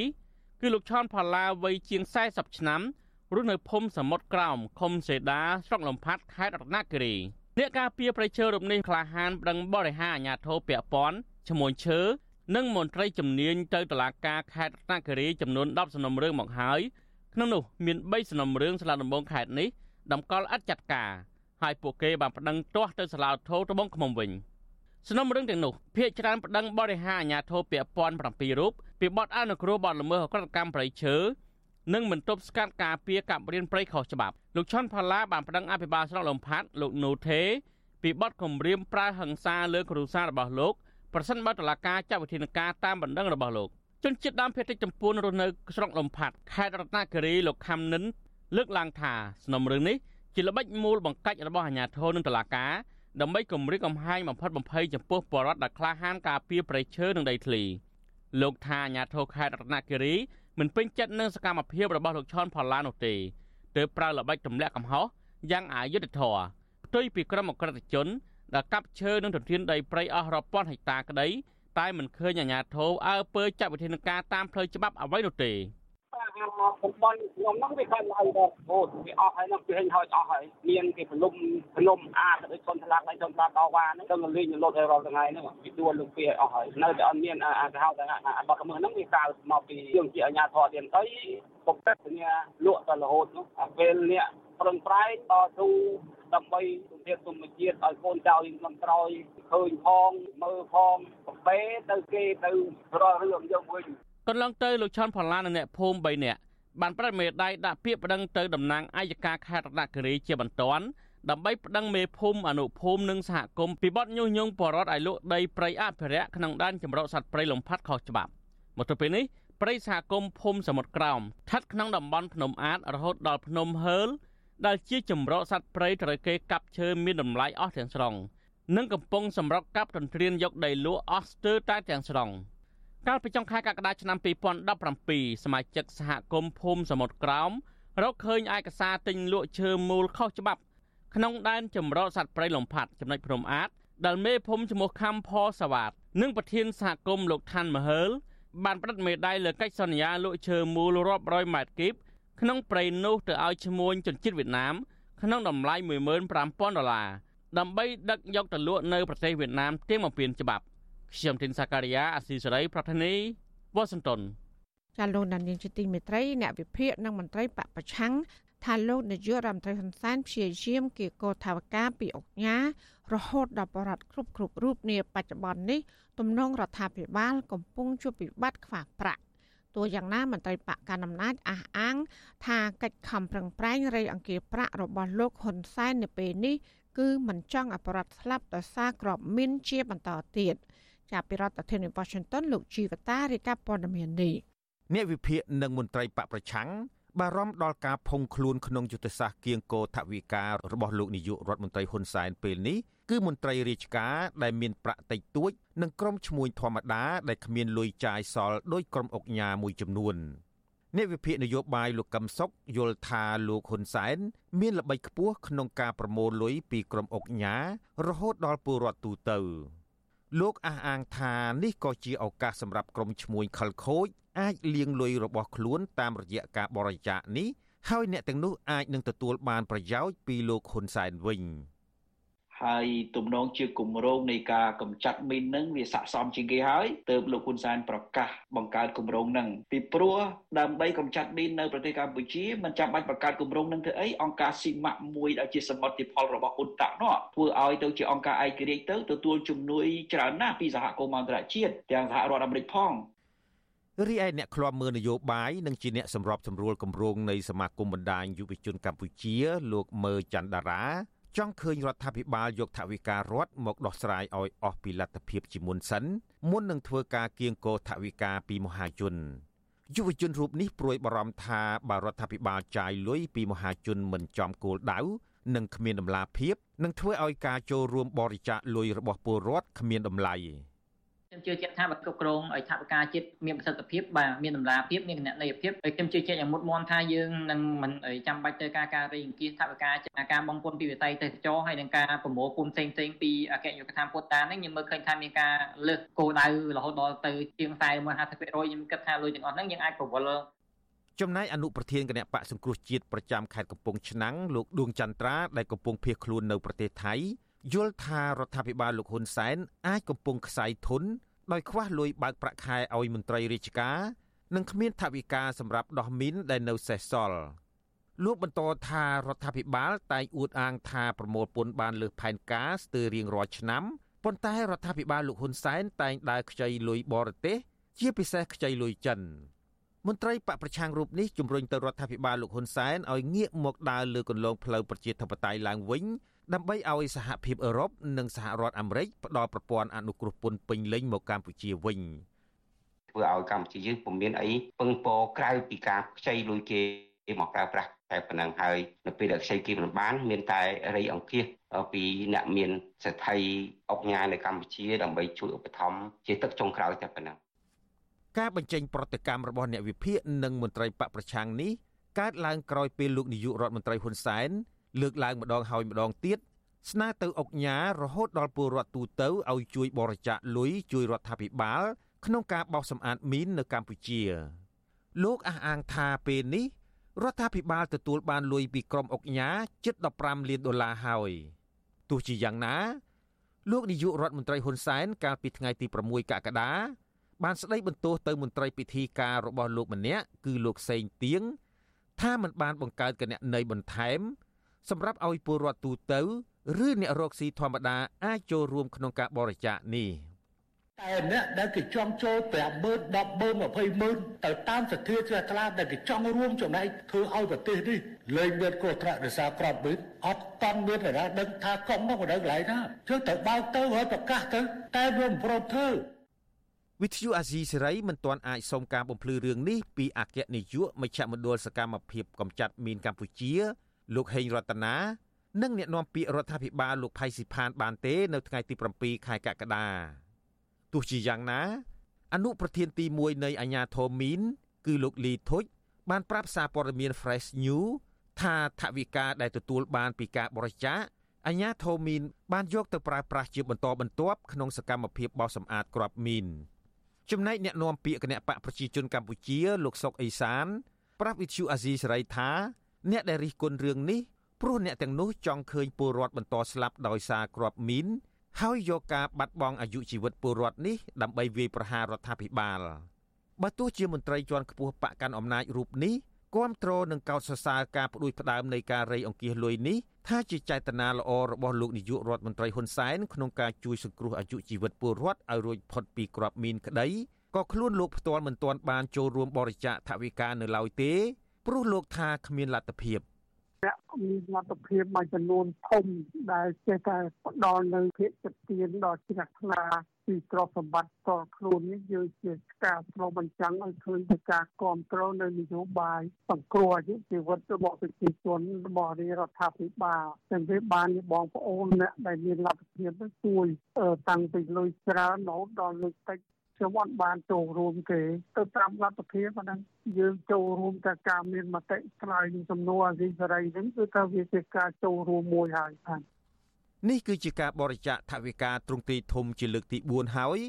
គឺលោកឆនផល្លាវ័យជាង40ឆ្នាំរស់នៅភូមិសមុទ្រក្រោមឃុំសេដាស្រុកលំផាត់ខេត្តរតនគិរីអ្នកការពារប្រៃឈើរូបនេះក្លាហានប្តឹងបរិហាអាញាធរពាក់ព័ន្ធឈ្មោះឈើនិងមន្ត្រីជំនាញទៅតុលាការខេត្តរតនគិរីចំនួន10សំណុំរឿងមកហើយក្នុងនោះមាន3សំណុំរឿងសាលាដំបងខេត្តនេះតម្កល់ឥតចាត់ការ ហើយពួកគេបានប្តឹងទាស់ទៅសាលាធរត្បូងឃ្មុំវិញសំណុំរឿងទាំងនោះភាគច្រើនប្តឹងបរិហាអាញាធរពាក់ព័ន្ធ7រូបពីបទអនុគ្រោះបទល្មើសអក្រកម្មប្រៃឈើនិងមិនទប់ស្កាត់ការពារកាប់រៀនព្រៃខុសច្បាប់លោកឆុនផល្លាបានប្តឹងអភិបាលស្រុកលំផាត់លោកនូថេពីបទគំរាមប្រើហិង្សាលើគ្រួសាររបស់លោកប្រសិនបើតុលាការចាត់វិធានការតាមបណ្ដឹងរបស់លោកជនជាតិដើមភាគតិចចម្ពួនរស់នៅស្រុកលំផាត់ខេត្តរតនគិរីលោកខំនិនលើកឡើងថាសំណុំរឿងនេះ ជាល្បិចមូលបង្កាច់របស់អាជ្ញាធរនិងតុលាការដើម្បីគម្រាមកំហែងបំផិតបំភ័យចំពោះបរិវត្តដែលក្លាហានការពារប្រៃឈើនិងដីធ្លីលោកថាអាជ្ញាធរខេត្តរតនគិរីមិនពេញចិត្តនឹងសកម្មភាពរបស់លោកឈុនផល្លានោះទេទើបប្រើល្បិចទម្លាក់កំហុសយ៉ាងអយុត្តិធម៌ផ្ទុយពីក្រុមអក្រិតជនដែលកាប់ឈើនិងទន្ទ្រានដីព្រៃអស់រាប់ពាន់ហិកតាក្តីតែមិនឃើញអាជ្ញាធរអើពើចាត់វិធានការតាមផ្លូវច្បាប់អ្វីនោះទេ តំបន់ខ្ញុំហ្នឹងវាកើតឡើងដល់អូវាអស់ហើយហ្នឹងវាហិញហើយអស់ហើយមានគេព្រលុំព្រលុំអាទៅដូចជនឆ្លាក់ហើយជនឆ្លាក់តវ៉ាហ្នឹងទៅលេងលុតឲ្យរាល់ថ្ងៃហ្នឹងវាដួលលុំពីអស់ហើយនៅតែអត់មានអាគេហៅថាបទល្មើសហ្នឹងវាកើតមកពីយើងជាអាជ្ញាធរទៀតទៅពុកតែញ្ញាលក់ទៅរហូតនោះពេលនេះប្រឹងប្រែងតស៊ូដើម្បីជំរាបធម្មជាតិឲ្យកូនចៅយើងក្នុងក្រោយឃើញផងមើលផងប្រពេទៅគេទៅរករឿងយើងវិញ កន្លងទៅលោកឆាន់ផល្លានិងអ្នកភូមិ3នាក់បានប្រតិមេដៃដាក់ពាក្យប្តឹងទៅតំណាងអัยការខេត្តរតនគិរីជាបន្ទាន់ដើម្បីប្តឹងមេភូមិអនុភូមិនិងសហគមន៍ពីបទញុះញង់បរិវត្តឲ្យលក់ដីព្រៃអភិរក្សក្នុងដែនចម្រុះសត្វព្រៃលំផាត់ខុសច្បាប់មកទល់ពេលនេះព្រៃសហគមន៍ភូមិសមុទ្រក្រោមស្ថិតក្នុងតំបន់ភ្នំអាតរហូតដល់ភ្នំហឺលដែលជាចម្រុះសត្វព្រៃត្រូវគេកាប់ឈើមានតម្លៃអស់ទាំងស្រុងនិងកំពុងសម្រុកកាប់ទន្ទ្រានយកដីលក់អស់ស្ទើរតែទាំងស្រុង។ កាលពីចុងខែកក្កដាឆ្នាំ2017សមាជិកសហគមន៍ភូមិសមុទ្រក្រោមរកឃើញឯកសារទិញលក់ឈើមូលខុសច្បាប់ក្នុងដែនចម្រុះសត្វព្រៃលំផាត់ចំណុចព្រំអាតដែលមេភូមិឈ្មោះខំផសវ៉ាតនិងប្រធានសហគមន៍លោកឋានមហើលបានផ្តិតមេដាយលើកិច្ចសន្យាលក់ឈើមូលរាប់រយម៉ែត្រគីបក្នុងព្រៃនោះទៅឲ្យឈ្មួញជនជាតិវៀតណាមក្នុងតម្លៃ15000ដុល្លារដើម្បីដឹកយកទៅលក់នៅប្រទេសវៀតណាមទាំងបំពេញច្បាប់ ខ្ញុំទីនសាការីយ៉ាអស៊ីសេរីប្រធានីវ៉ាស៊ីនតោនចាលោកដានៀងជាទីមេត្រីអ្នកវិភាគនិងមន្ត្រីបពប្រឆាំងថាលោកនាយករដ្ឋមន្ត្រីហ៊ុនសែនព្យាយាមគៀកោថាវការពីអង្គការរហូតដល់បរិវត្តគ្រប់គ្រប់រូបនាបច្ចុប្បន្ននេះទំនងរដ្ឋាភិបាល កំពុងជួបវិបត្តិខ្វះប្រាក់ទោះយ៉ាងណាមន្ត្រីបកកណ្ដាលអំណាចអះអាង ថាកិច្ចខំប្រឹងប្រែងរៃអង្គាប្រាក់របស់លោកហ៊ុនសែននៅពេលនេះគឺមិនចង់អបរដ្ឋស្លាប់ដោយសារក្របមានជាបន្តទៀត។ ចាប់ពីរដ្ឋធានី Washington លោកជីវតារាយការណ៍ព័ត៌មាននេះអ្នកវិភាគនិងមន្ត្រីបកប្រឆាំងបារម្ភដល់ការភុងខ្លួនក្នុងយុទ្ធសាស្ត្រគៀងគោថវិការបស់លោកនាយករដ្ឋមន្ត្រីហ៊ុនសែនពេលនេះគឺមន្ត្រីរាជការដែលមានប្រាក់តិចតួចនិងក្រុមឈ្មួញធម្មតាដែលគ្មានលុយចាយសល់ដោយក្រុមអុកញ៉ាមួយចំនួនអ្នកវិភាគនយោបាយលោកកឹមសុខយល់ថាលោកហ៊ុនសែនមានល្បិចខ្ពស់ក្នុងការប្រមូលលុយពីក្រុមអុកញ៉ារហូតដល់ពលរដ្ឋទូទៅ លោកអះអាងថានេះក៏ជាឱកាសសម្រាប់ក្រុមឈ្មួញខលខូចអាចលាងលុយរបស់ខ្លួនតាមរយៈការបរិច្ចាគនេះហើយអ្នកទាំងនោះអាចនឹងទទួលបានប្រយោជន៍ពីលោកហ៊ុនសែនវិញ។ ហើយទំនងជាគម្រោងនៃការកម្ចាត់មីននឹងវាស័ក្តិសមជាងគេហើយទើបលោកហ៊ុនសែនប្រកាសបង្កើតគម្រោងនឹងពីព្រោះដើម្បីកម្ចាត់មីននៅប្រទេសកម្ពុជាមិនចាំបាច់បង្កើតគម្រោងនឹងធ្វើអីអង្គការស៊ីម៉ាក់មួយដែលជាសមិទ្ធផលរបស់អ៊ុនតាក់នោះធ្វើឲ្យទៅជាអង្គការឯករាជ្យទៅទទួលជំនួយច្រើនណាស់ពីសហគមន៍អន្តរជាតិទាំងសហរដ្ឋអាមេរិកផងរីឯអ្នកឃ្លាំមើលនយោបាយនិងជាអ្នកសម្របសម្រួលគម្រោងនៃសមាគមបណ្ដាញយុវជនកម្ពុជា លោកមើច័ន្ទតារា ចង់ឃើញរដ្ឋាភិបាលយកថវិការដ្ឋមកដោះស្រាយឲ្យអស់ពីលទ្ធភាពជាមុនសិនមុននឹងធ្វើការគៀងគរថវិកាពីមហាជនយុវជនរូបនេះព្រួយបារម្ភថាបើរដ្ឋាភិបាលចាយលុយពីមហាជនមិនចំគោលដៅនិងគ្មានដំណាភាពនឹងធ្វើឲ្យការចូលរួមបរិច្ចាគលុយរបស់ពលរដ្ឋគ្មានតម្លៃ ខ្ញុំជឿជាក់ថាបើគ្រប់គ្រងឲ្យថាវិការជាតិមានប្រសិទ្ធភាពបាទមានតម្លាភាពមានគណនេយ្យភាពហើយខ្ញុំជឿជាក់យ៉ាងមុតមមថាយើងនឹងមិនចាំបាច់ទៅការការរៃអង្គាសថាវិការការបងពុនពីវិស័យទេសចរហើយនឹងការប្រមូលភូមិផ្សេងផ្សេងពីអគ្គនាយកដ្ឋានពុទ្ធតានេះខ្ញុំមើលឃើញថាមានការលើសគោលដៅរហូតដល់ទៅជាង40 50%ខ្ញុំគិតថាលុយទាំងអស់ហ្នឹងយើងអាចប្រវល់ចំណែកអនុប្រធានគណៈបកសង្គ្រោះជាតិប្រចាំខេត្តកំពង់ឆ្នាំងលោកដួងចន្ទ្រាដែលកំពុងភៀសខ្លួននៅប្រទេសថៃ យល់ថារដ្ឋាភិបាលលោកហ៊ុនសែនអាចកំពុងខ្សែធនដោយខ្វះលុយបើកប្រាក់ខែឲ្យមន្ត្រីរាជការនិងគ្មានថវិកាសម្រាប់ដោះមីនដែលនៅសេសសល់លោកបន្តថារដ្ឋាភិបាលតែងអួតអាងថាប្រមូលពន្ធបានលើសផែនការស្ទើររៀងរាល់ឆ្នាំប៉ុន្តែរដ្ឋាភិបាលលោកហ៊ុនសែនតែងដើរខ្ចីលុយបរទេសជាពិសេសខ្ចីលុយចិនមន្ត្រីបកប្រឆាំងរូបនេះជំរុញទៅរដ្ឋាភិបាលលោកហ៊ុនសែនឲ្យងាកមកដើរលើគន្លងផ្លូវប្រជាធិបតេយ្យឡើងវិញ ដើម្បីឲ្យសហភាពអឺរ៉ុបនិងសហរដ្ឋអាមេរិកផ្ដល់ប្រព័ន្ធអនុគ្រោះពន្ធពេញលេញមកកម្ពុជាវិញធ្វើឲ្យកម្ពុជាយើងពុំមានអីពឹងពរក្រៅពីការខ្ចីលុយគេមកប្រើប្រាស់តែប៉ុណ្ណឹងហើយនៅពេលដែលខ្ចីគេមិនបាន មានតែរៃអង្គាសពីអ្នកមានសេដ្ឋីអុកញ៉ានៅកម្ពុជាដើម្បីជួយឧបត្ថម្ភជាទឹកចុងក្រោយតែប៉ុណ្ណឹងការបញ្ចេញប្រតិកម្មរបស់អ្នកវិភាគនិងមន្ត្រីបកប្រឆាំងនេះកើតឡើងក្រោយពេលលោកនាយករដ្ឋមន្ត្រីហ៊ុនសែន លើកឡើងម្ដងហើយម្ដងទៀតស្នើទៅអុកញ៉ារហូតដល់ពលរដ្ឋទូទៅឲ្យជួយបរិច្ចាគលុយជួយរដ្ឋាភិបាល ក្នុងការបោសសម្អាតមីននៅកម្ពុជា លោកអះអាងថាពេលនេះរដ្ឋាភិបាលទទួលបានលុយពីក្រុមអុកញ៉ាជិត15លានដុល្លារហើយទោះជាយ៉ាងណាលោកនាយករដ្ឋមន្ត្រីហ៊ុនសែនកាលពីថ្ងៃទី6កក្កដាបានស្ដីបន្ទោសទៅមន្ត្រីពិធីការរបស់លោកម្នាក់គឺលោកសេងទៀងថាមិនបានបង្កើតគណនីបន្ថែម សម្រាប់ឲ្យពលរដ្ឋទូទៅឬអ្នករកស៊ីធម្មតាអាចចូលរួមក្នុងការបរិច្ចាគនេះតែអ្នកដែលគេចង់ចូល50000 100000 20000ទៅតាមសទ្ធាជ្រះថ្លាដែលគេចង់រួមចំណែកធ្វើឲ្យប្រទេសនេះលែងមានគ្រោះថ្នាក់ដោយសារក្របមីនអត់តន់មានណាដឹងថាកុំមកដល់កន្លែងណាជឿទៅបើកទៅហើយប្រកាសទៅតែវាមិនព្រមធ្វើវិទ្យុអាស៊ីសេរីមិនទាន់អាចសុំការបំភ្លឺរឿងនេះពីអគ្គនាយកមជ្ឈមណ្ឌលសកម្មភាពកម្ចាត់មីនកម្ពុជា លោកហេងរតនានិងអ្នកនាំពាក្យរដ្ឋាភិបាលលោកផៃស៊ីផានបានទេនៅថ្ងៃទី7ខែកក្កដាទោះជាយ៉ាងណា អនុប្រធានទី1នៃអាញាធមីន គឺលោកលីធុចបានប្រាប់សារព័ត៌មាន Fresh News ថាថវិកាដែលទទួលបានពីការបរិច្ចាគអាញាធមីនបានយកទៅប្រើប្រាស់ជាបន្តបន្ទាប់ក្នុងសកម្មភាពបោសសម្អាតគ្រាប់មីនចំណែកអ្នកនាំពាក្យគណៈបកប្រជាជនកម្ពុជាលោកសុកអេសាន ប្រាប់វិទ្យុអាស៊ីសេរីថា អ្នកដែលរិះគន់រឿងនេះព្រោះអ្នកទាំងនោះចង់ឃើញពលរដ្ឋបន្តស្លាប់ដោយសារគ្រាប់មីនហើយយកការបាត់បង់អាយុជីវិតពលរដ្ឋនេះដើម្បីវាយប្រហាររដ្ឋាភិបាលបើទោះជាមន្ត្រីជាន់ខ្ពស់បកកាន់អំណាចរូបនេះគាំទ្រនឹងកោតសរសើរការផ្ដួចផ្ដើមនៃការរៃអង្គាសលុយនេះថាជាចេតនាល្អរបស់លោកនាយករដ្ឋមន្ត្រីហ៊ុនសែនក្នុងការជួយសង្គ្រោះអាយុជីវិតពលរដ្ឋឲ្យរួចផុតពីគ្រាប់មីនក្តីក៏ខ្លួនលោកផ្ទាល់មិនទាន់បានចូលរួមបរិច្ចាគថវិកានៅឡើយទេ ព្រោះលោកថាគ្មានលទ្ធភាពអ្នកមានលទ្ធភាពមួយចំនួនធំដែលចេះតែផ្ដល់នៅភាពចិត្តទៀនដល់ជ្រះថ្លាពីទ្រព្យសម្បត្តិតខ្លួននេះយើងជាការឆ្លុះបញ្ចាំងឲ្យឃើញពីការគ្រប់គ្រងនៅនយោបាយសង្គ្រោះអាយុជីវិតរបស់ប្រជាជនរបស់រដ្ឋាភិបាលទាំងវាបានបងប្អូនអ្នកដែលមានលទ្ធភាពជួយតាំងពីលុយច្រើនរហូតដល់លុយតិច ខ្ញុំអត់បានចូលរួមទេទៅតាមលទ្ធភាពហ្នឹងយើងចូលរួមតែការមានមតិឆ្លើយនឹងសំណួរអាស៊ីសេរីហ្នឹងគឺថាវាជាការចូលរួមមួយហើយបាទនេះគឺជាការបរិច្ចាគថវិកាទ្រង់ទ្រាយធំជាលើកទី4ហើយ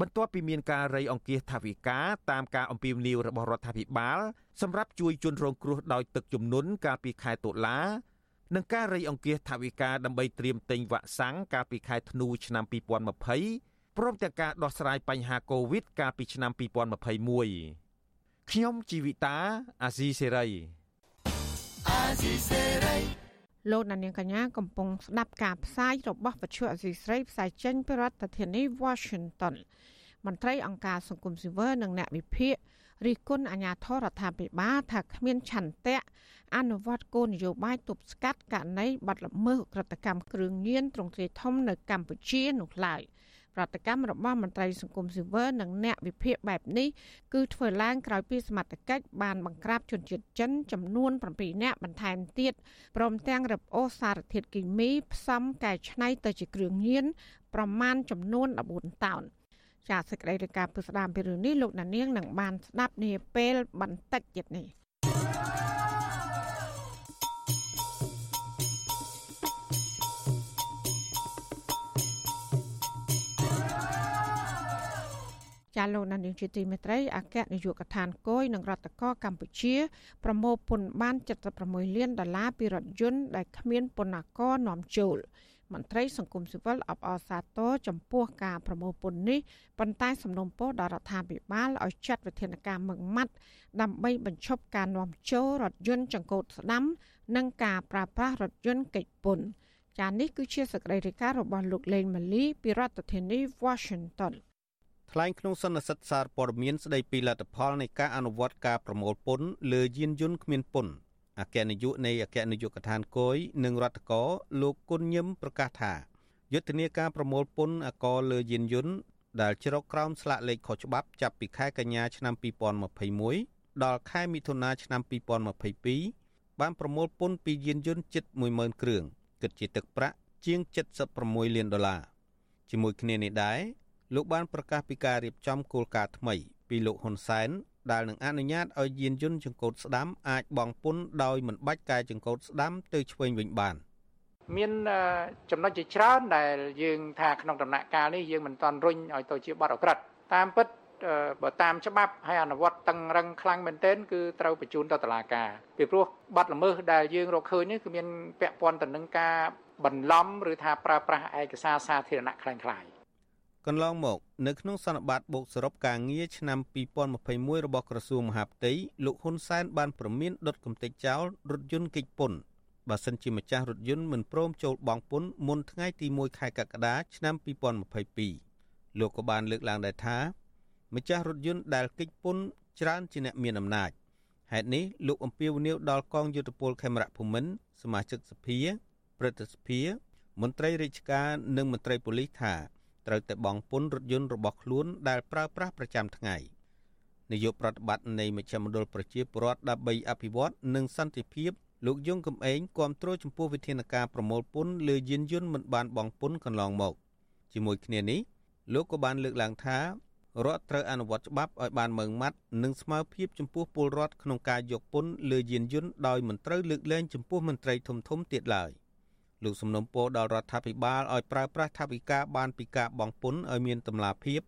បន្ទាប់ពីមានការរៃអង្គាសថវិកាតាមការអំពាវនាវរបស់រដ្ឋាភិបាលសម្រាប់ជួយជនរងគ្រោះដោយទឹកជំនន់កាលពីខែតុលានិងការរៃអង្គាសថវិកាដើម្បីត្រៀមទិញវ៉ាក់សាំងកាលពីខែធ្នូឆ្នាំ2020 ព្រមទាំងការដោះស្រាយបញ្ហាកូវីដកាលពីឆ្នាំ2021ខ្ញុំជីវិតាអាស៊ីសេរីអាស៊ីសេរីលោកនាងកញ្ញាកំពុងស្ដាប់ការផ្សាយរបស់វិទ្យុអាស៊ីសេរីផ្សាយចេញពីរដ្ឋធានី Washington មន្ត្រីអង្គការសង្គមស៊ីវិលនិងអ្នកវិភាគរិះគន់អាញាធរដ្ឋាភិបាលថាគ្មានឆន្ទៈអនុវត្តគោលនយោបាយទប់ស្កាត់ករណីបាត់ល្មើសក្រតកម្មគ្រឿងញៀនទ្រង់ទ្រាយធំនៅកម្ពុជានោះឡើយ។ ប្រតិកម្មរបស់មន្ត្រីសង្គមស៊ីវិលនិងអ្នកវិភាគបែបនេះគឺធ្វើឡើងក្រោយពីសមត្ថកិច្ចបានបង្ក្រាបជនជាតិចិនចំនួន7នាក់បន្ថែមទៀតព្រមទាំងរឹបអូសសារធាតុគីមីផ្សំកែច្នៃទៅជាគ្រឿងញៀនប្រមាណចំនួន14តោនចាសសេចក្តីរាយការណ៍ពីស្ដាមពីរឿងនេះលោកណានៀងនឹងបានស្ដាប់នាពេលបន្តិចទៀតនេះ ចាលោកណានៀងជាទីមេត្រីអគ្គនាយកដ្ឋានគយនឹងរដ្ឋកោកម្ពុជាប្រមូលពន្ធបាន76លានដុល្លារពីរថយន្តដែលគ្មានពន្ធកោនាំចូលមន្ត្រីសង្គមស៊ីវិលអបអរសាទរចំពោះការប្រមូលពន្ធនេះប៉ុន្តែសំណុំពរដល់រដ្ឋាភិបាលឲ្យចាត់វិធានការមឹងម៉ាត់ដើម្បីបញ្ឈប់ការនាំចូលរថយន្តចង្កូតស្ដាំ និងការប្រើប្រាស់រថយន្តកិច្ចពន្ធចានេះគឺជាសកម្មភាពរបស់លោកលេងម៉ាលីពីរដ្ឋធានី Washington ថ្លែងក្នុងសន្និសីទសារព័ត៌មានស្ដីពីលទ្ធផលនៃការអនុវត្តការប្រមូលពន្ធលើយានយន្តគ្មានពន្ធអគ្គនាយកនៃអគ្គនាយកដ្ឋានគយនិងរដ្ឋកោលោកគុណញឹមប្រកាសថាយុទ្ធនាការប្រមូលពន្ធអកលើយានយន្តដែលជ្រកក្រោមស្លាកលេខខុសច្បាប់ចាប់ពីខែកញ្ញាឆ្នាំ2021ដល់ខែមិថុនាឆ្នាំ2022បានប្រមូលពន្ធពីយានយន្តជិត10000គ្រឿងគិតជាទឹកប្រាក់ជាង76លានដុល្លារជាមួយគ្នានេះដែរ លោកបានប្រកាសពីការរៀបចំគោលការណ៍ថ្មីពីលោកហ៊ុនសែនដែលនឹងអនុញ្ញាតឲ្យយានយន្តចង្កូតស្ដាំអាចបងពុនដោយមិនបាច់កែចង្កូតស្ដាំទៅឆ្វេងវិញបានមានចំណុចជាច្រើនដែលយើងថាក្នុងដំណាក់កាលនេះយើងមិនតន់រុញឲ្យទៅជាបទអក្រិតតាមពិតបើតាមច្បាប់ហើយអនុវត្តតឹងរឹងខ្លាំងមែនទែនគឺត្រូវបញ្ជូនទៅតុលាការពីព្រោះបាត់ល្មើសដែលយើងរកឃើញនេះគឺមានពាក់ព័ន្ធទៅនឹងការបន្លំឬថាប្រើប្រាស់ឯកសារសាធារណៈខ្លាំងខ្លាយ កន្លងមកនៅក្នុងសន្និបាតបូកសរុបការងារឆ្នាំ2021របស់ក្រសួងមហាផ្ទៃលោកហ៊ុនសែនបានប្រមានដុតកំទេចចោលរថយន្តកិច្ចពន្ធបើសិនជាម្ចាស់រថយន្តមិនព្រមចូលបង់ពន្ធមុនថ្ងៃទី1ខែកក្កដាឆ្នាំ2022លោកក៏បានលើកឡើងដែរថា ម្ចាស់រថយន្តដែលកិច្ចពន្ធច្រើនជាអ្នកមានអំណាចហេតុនេះលោកអំពាវនាវដល់កងយុទ្ធពលខេមរៈភូមិន្ទសមាជិកសភាព្រឹទ្ធសភាមន្ត្រីរាជការនិងមន្ត្រីប៉ូលីសថា ត្រូវតែបង់ពន្ធរថយន្តរបស់ខ្លួនដែលប្រើប្រាស់ប្រចាំថ្ងៃនាយកប្រតិបត្តិនៃមជ្ឈមណ្ឌលប្រជាពលរដ្ឋដើម្បីអភិវឌ្ឍនិងសន្តិភាពលោកយងកំឯងគាំទ្រចំពោះវិធានការប្រមូលពន្ធលើយានយន្តមិនបានបង់ពន្ធកន្លងមកជាមួយគ្នានេះលោកក៏បានលើកឡើងថារដ្ឋត្រូវអនុវត្តច្បាប់ឲ្យបានម៉ឺងម៉ាត់និងស្មើភាពចំពោះពលរដ្ឋក្នុងការយកពន្ធលើយានយន្តដោយមិនត្រូវលើកលែងចំពោះមន្ត្រីធំធំទៀតឡើយ។ លោកសំណុំពរដល់រដ្ឋាភិបាលឲ្យប្រើប្រាស់ថវិកាបានពីការបង់ពន្ធឲ្យមានតម្លាភាព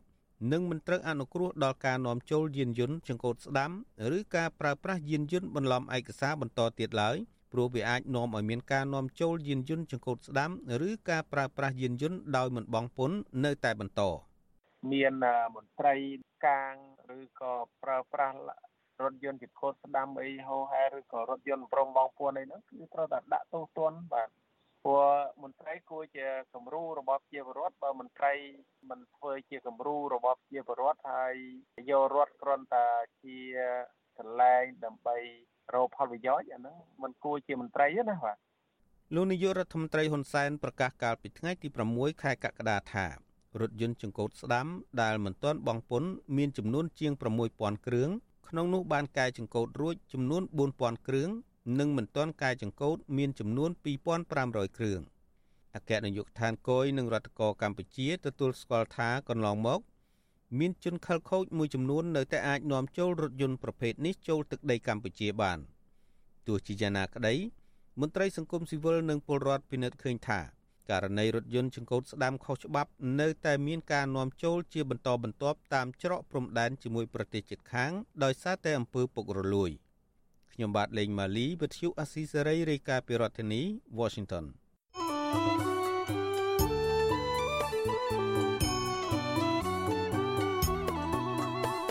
និងមិនត្រូវអនុគ្រោះដល់ការនាំចូលយានយន្តចង្កូតស្ដាំឬការប្រើប្រាស់យានយន្តបន្លំឯកសារបន្តទៀតឡើយព្រោះវាអាចនាំឲ្យមានការនាំចូលយានយន្តចង្កូតស្ដាំឬការប្រើប្រាស់យានយន្តដោយមិនបង់ពន្ធនៅតែបន្តមានមន្ត្រីកាងឬក៏ប្រើប្រាស់រថយន្តចង្កូតស្ដាំអីហោហែឬក៏រថយន្តប្រមបងពួនអីហ្នឹងគឺត្រូវតែដាក់ទោសទណ្ឌបាទ ព្រោះមន្ត្រីគួរជាគំរូរបស់ជាពលរដ្ឋបើមន្ត្រីមិនធ្វើជាគំរូរបស់ជាពលរដ្ឋហើយយករដ្ឋគ្រាន់តែជាកន្លែងដើម្បីរកផលប្រយោជន៍អាហ្នឹងมันគួរជាមន្ត្រីណាបាទលោកនាយករដ្ឋមន្ត្រីហ៊ុនសែនប្រកាសកាលពីថ្ងៃទី6ខែកក្កដាថារថយន្តចង្កូតស្ដាំដែលមិនទាន់បង់ពន្ធមានចំនួនជាង6000គ្រឿងក្នុងនោះបានកែចង្កូតរួចចំនួន4000គ្រឿង និងមិនទាន់កាយចង្កូតមានចំនួន2500គ្រឿងអគ្គនាយកដ្ឋានគយនិងរដ្ឋកោកម្ពុជាទទួលស្គាល់ថាកន្លងមក មានជនខិលខូចមួយចំនួននៅតែអាចនាំចូលរថយន្តប្រភេទនេះចូលទឹកដីកម្ពុជាបានទោះជាយ៉ាងណាក្តីមន្ត្រីសង្គមស៊ីវិលនិងពលរដ្ឋពិនិត្យឃើញថាករណីរថយន្តចង្កូតស្ដាំខុសច្បាប់នៅតែមានការនាំចូលជាបន្តបន្ទាប់តាមច្រកព្រំដែនជាមួយប្រទេសជិតខាងដោយសារតែអំពើពុករលួយ។ ខ្ញុំបាទលេងម៉ាលីវិទ្យុអាស៊ីសេរីរាយការណ៍ពីរដ្ឋធានី Washington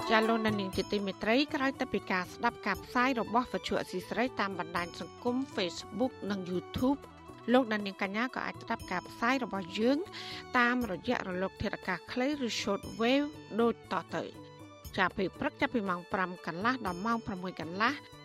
ចាលោកនាងជាទីមេត្រីក្រោយទៅពីការស្ដាប់ការផ្សាយរបស់វិទ្យុអស៊ីសេរីតាមបណ្ដាញសង្គម Facebook និង YouTube លោកនាងកញ្ញាក៏អាចស្ដាប់ការផ្សាយរបស់យើង តាមរយៈរលក ធាតុអាកាសខ្លីឬ short wave ដូចតទៅ ចាប់ពីព្រឹកចាប់ពីម៉ោង5កន្លះដល់ម៉ោង6កន្លះ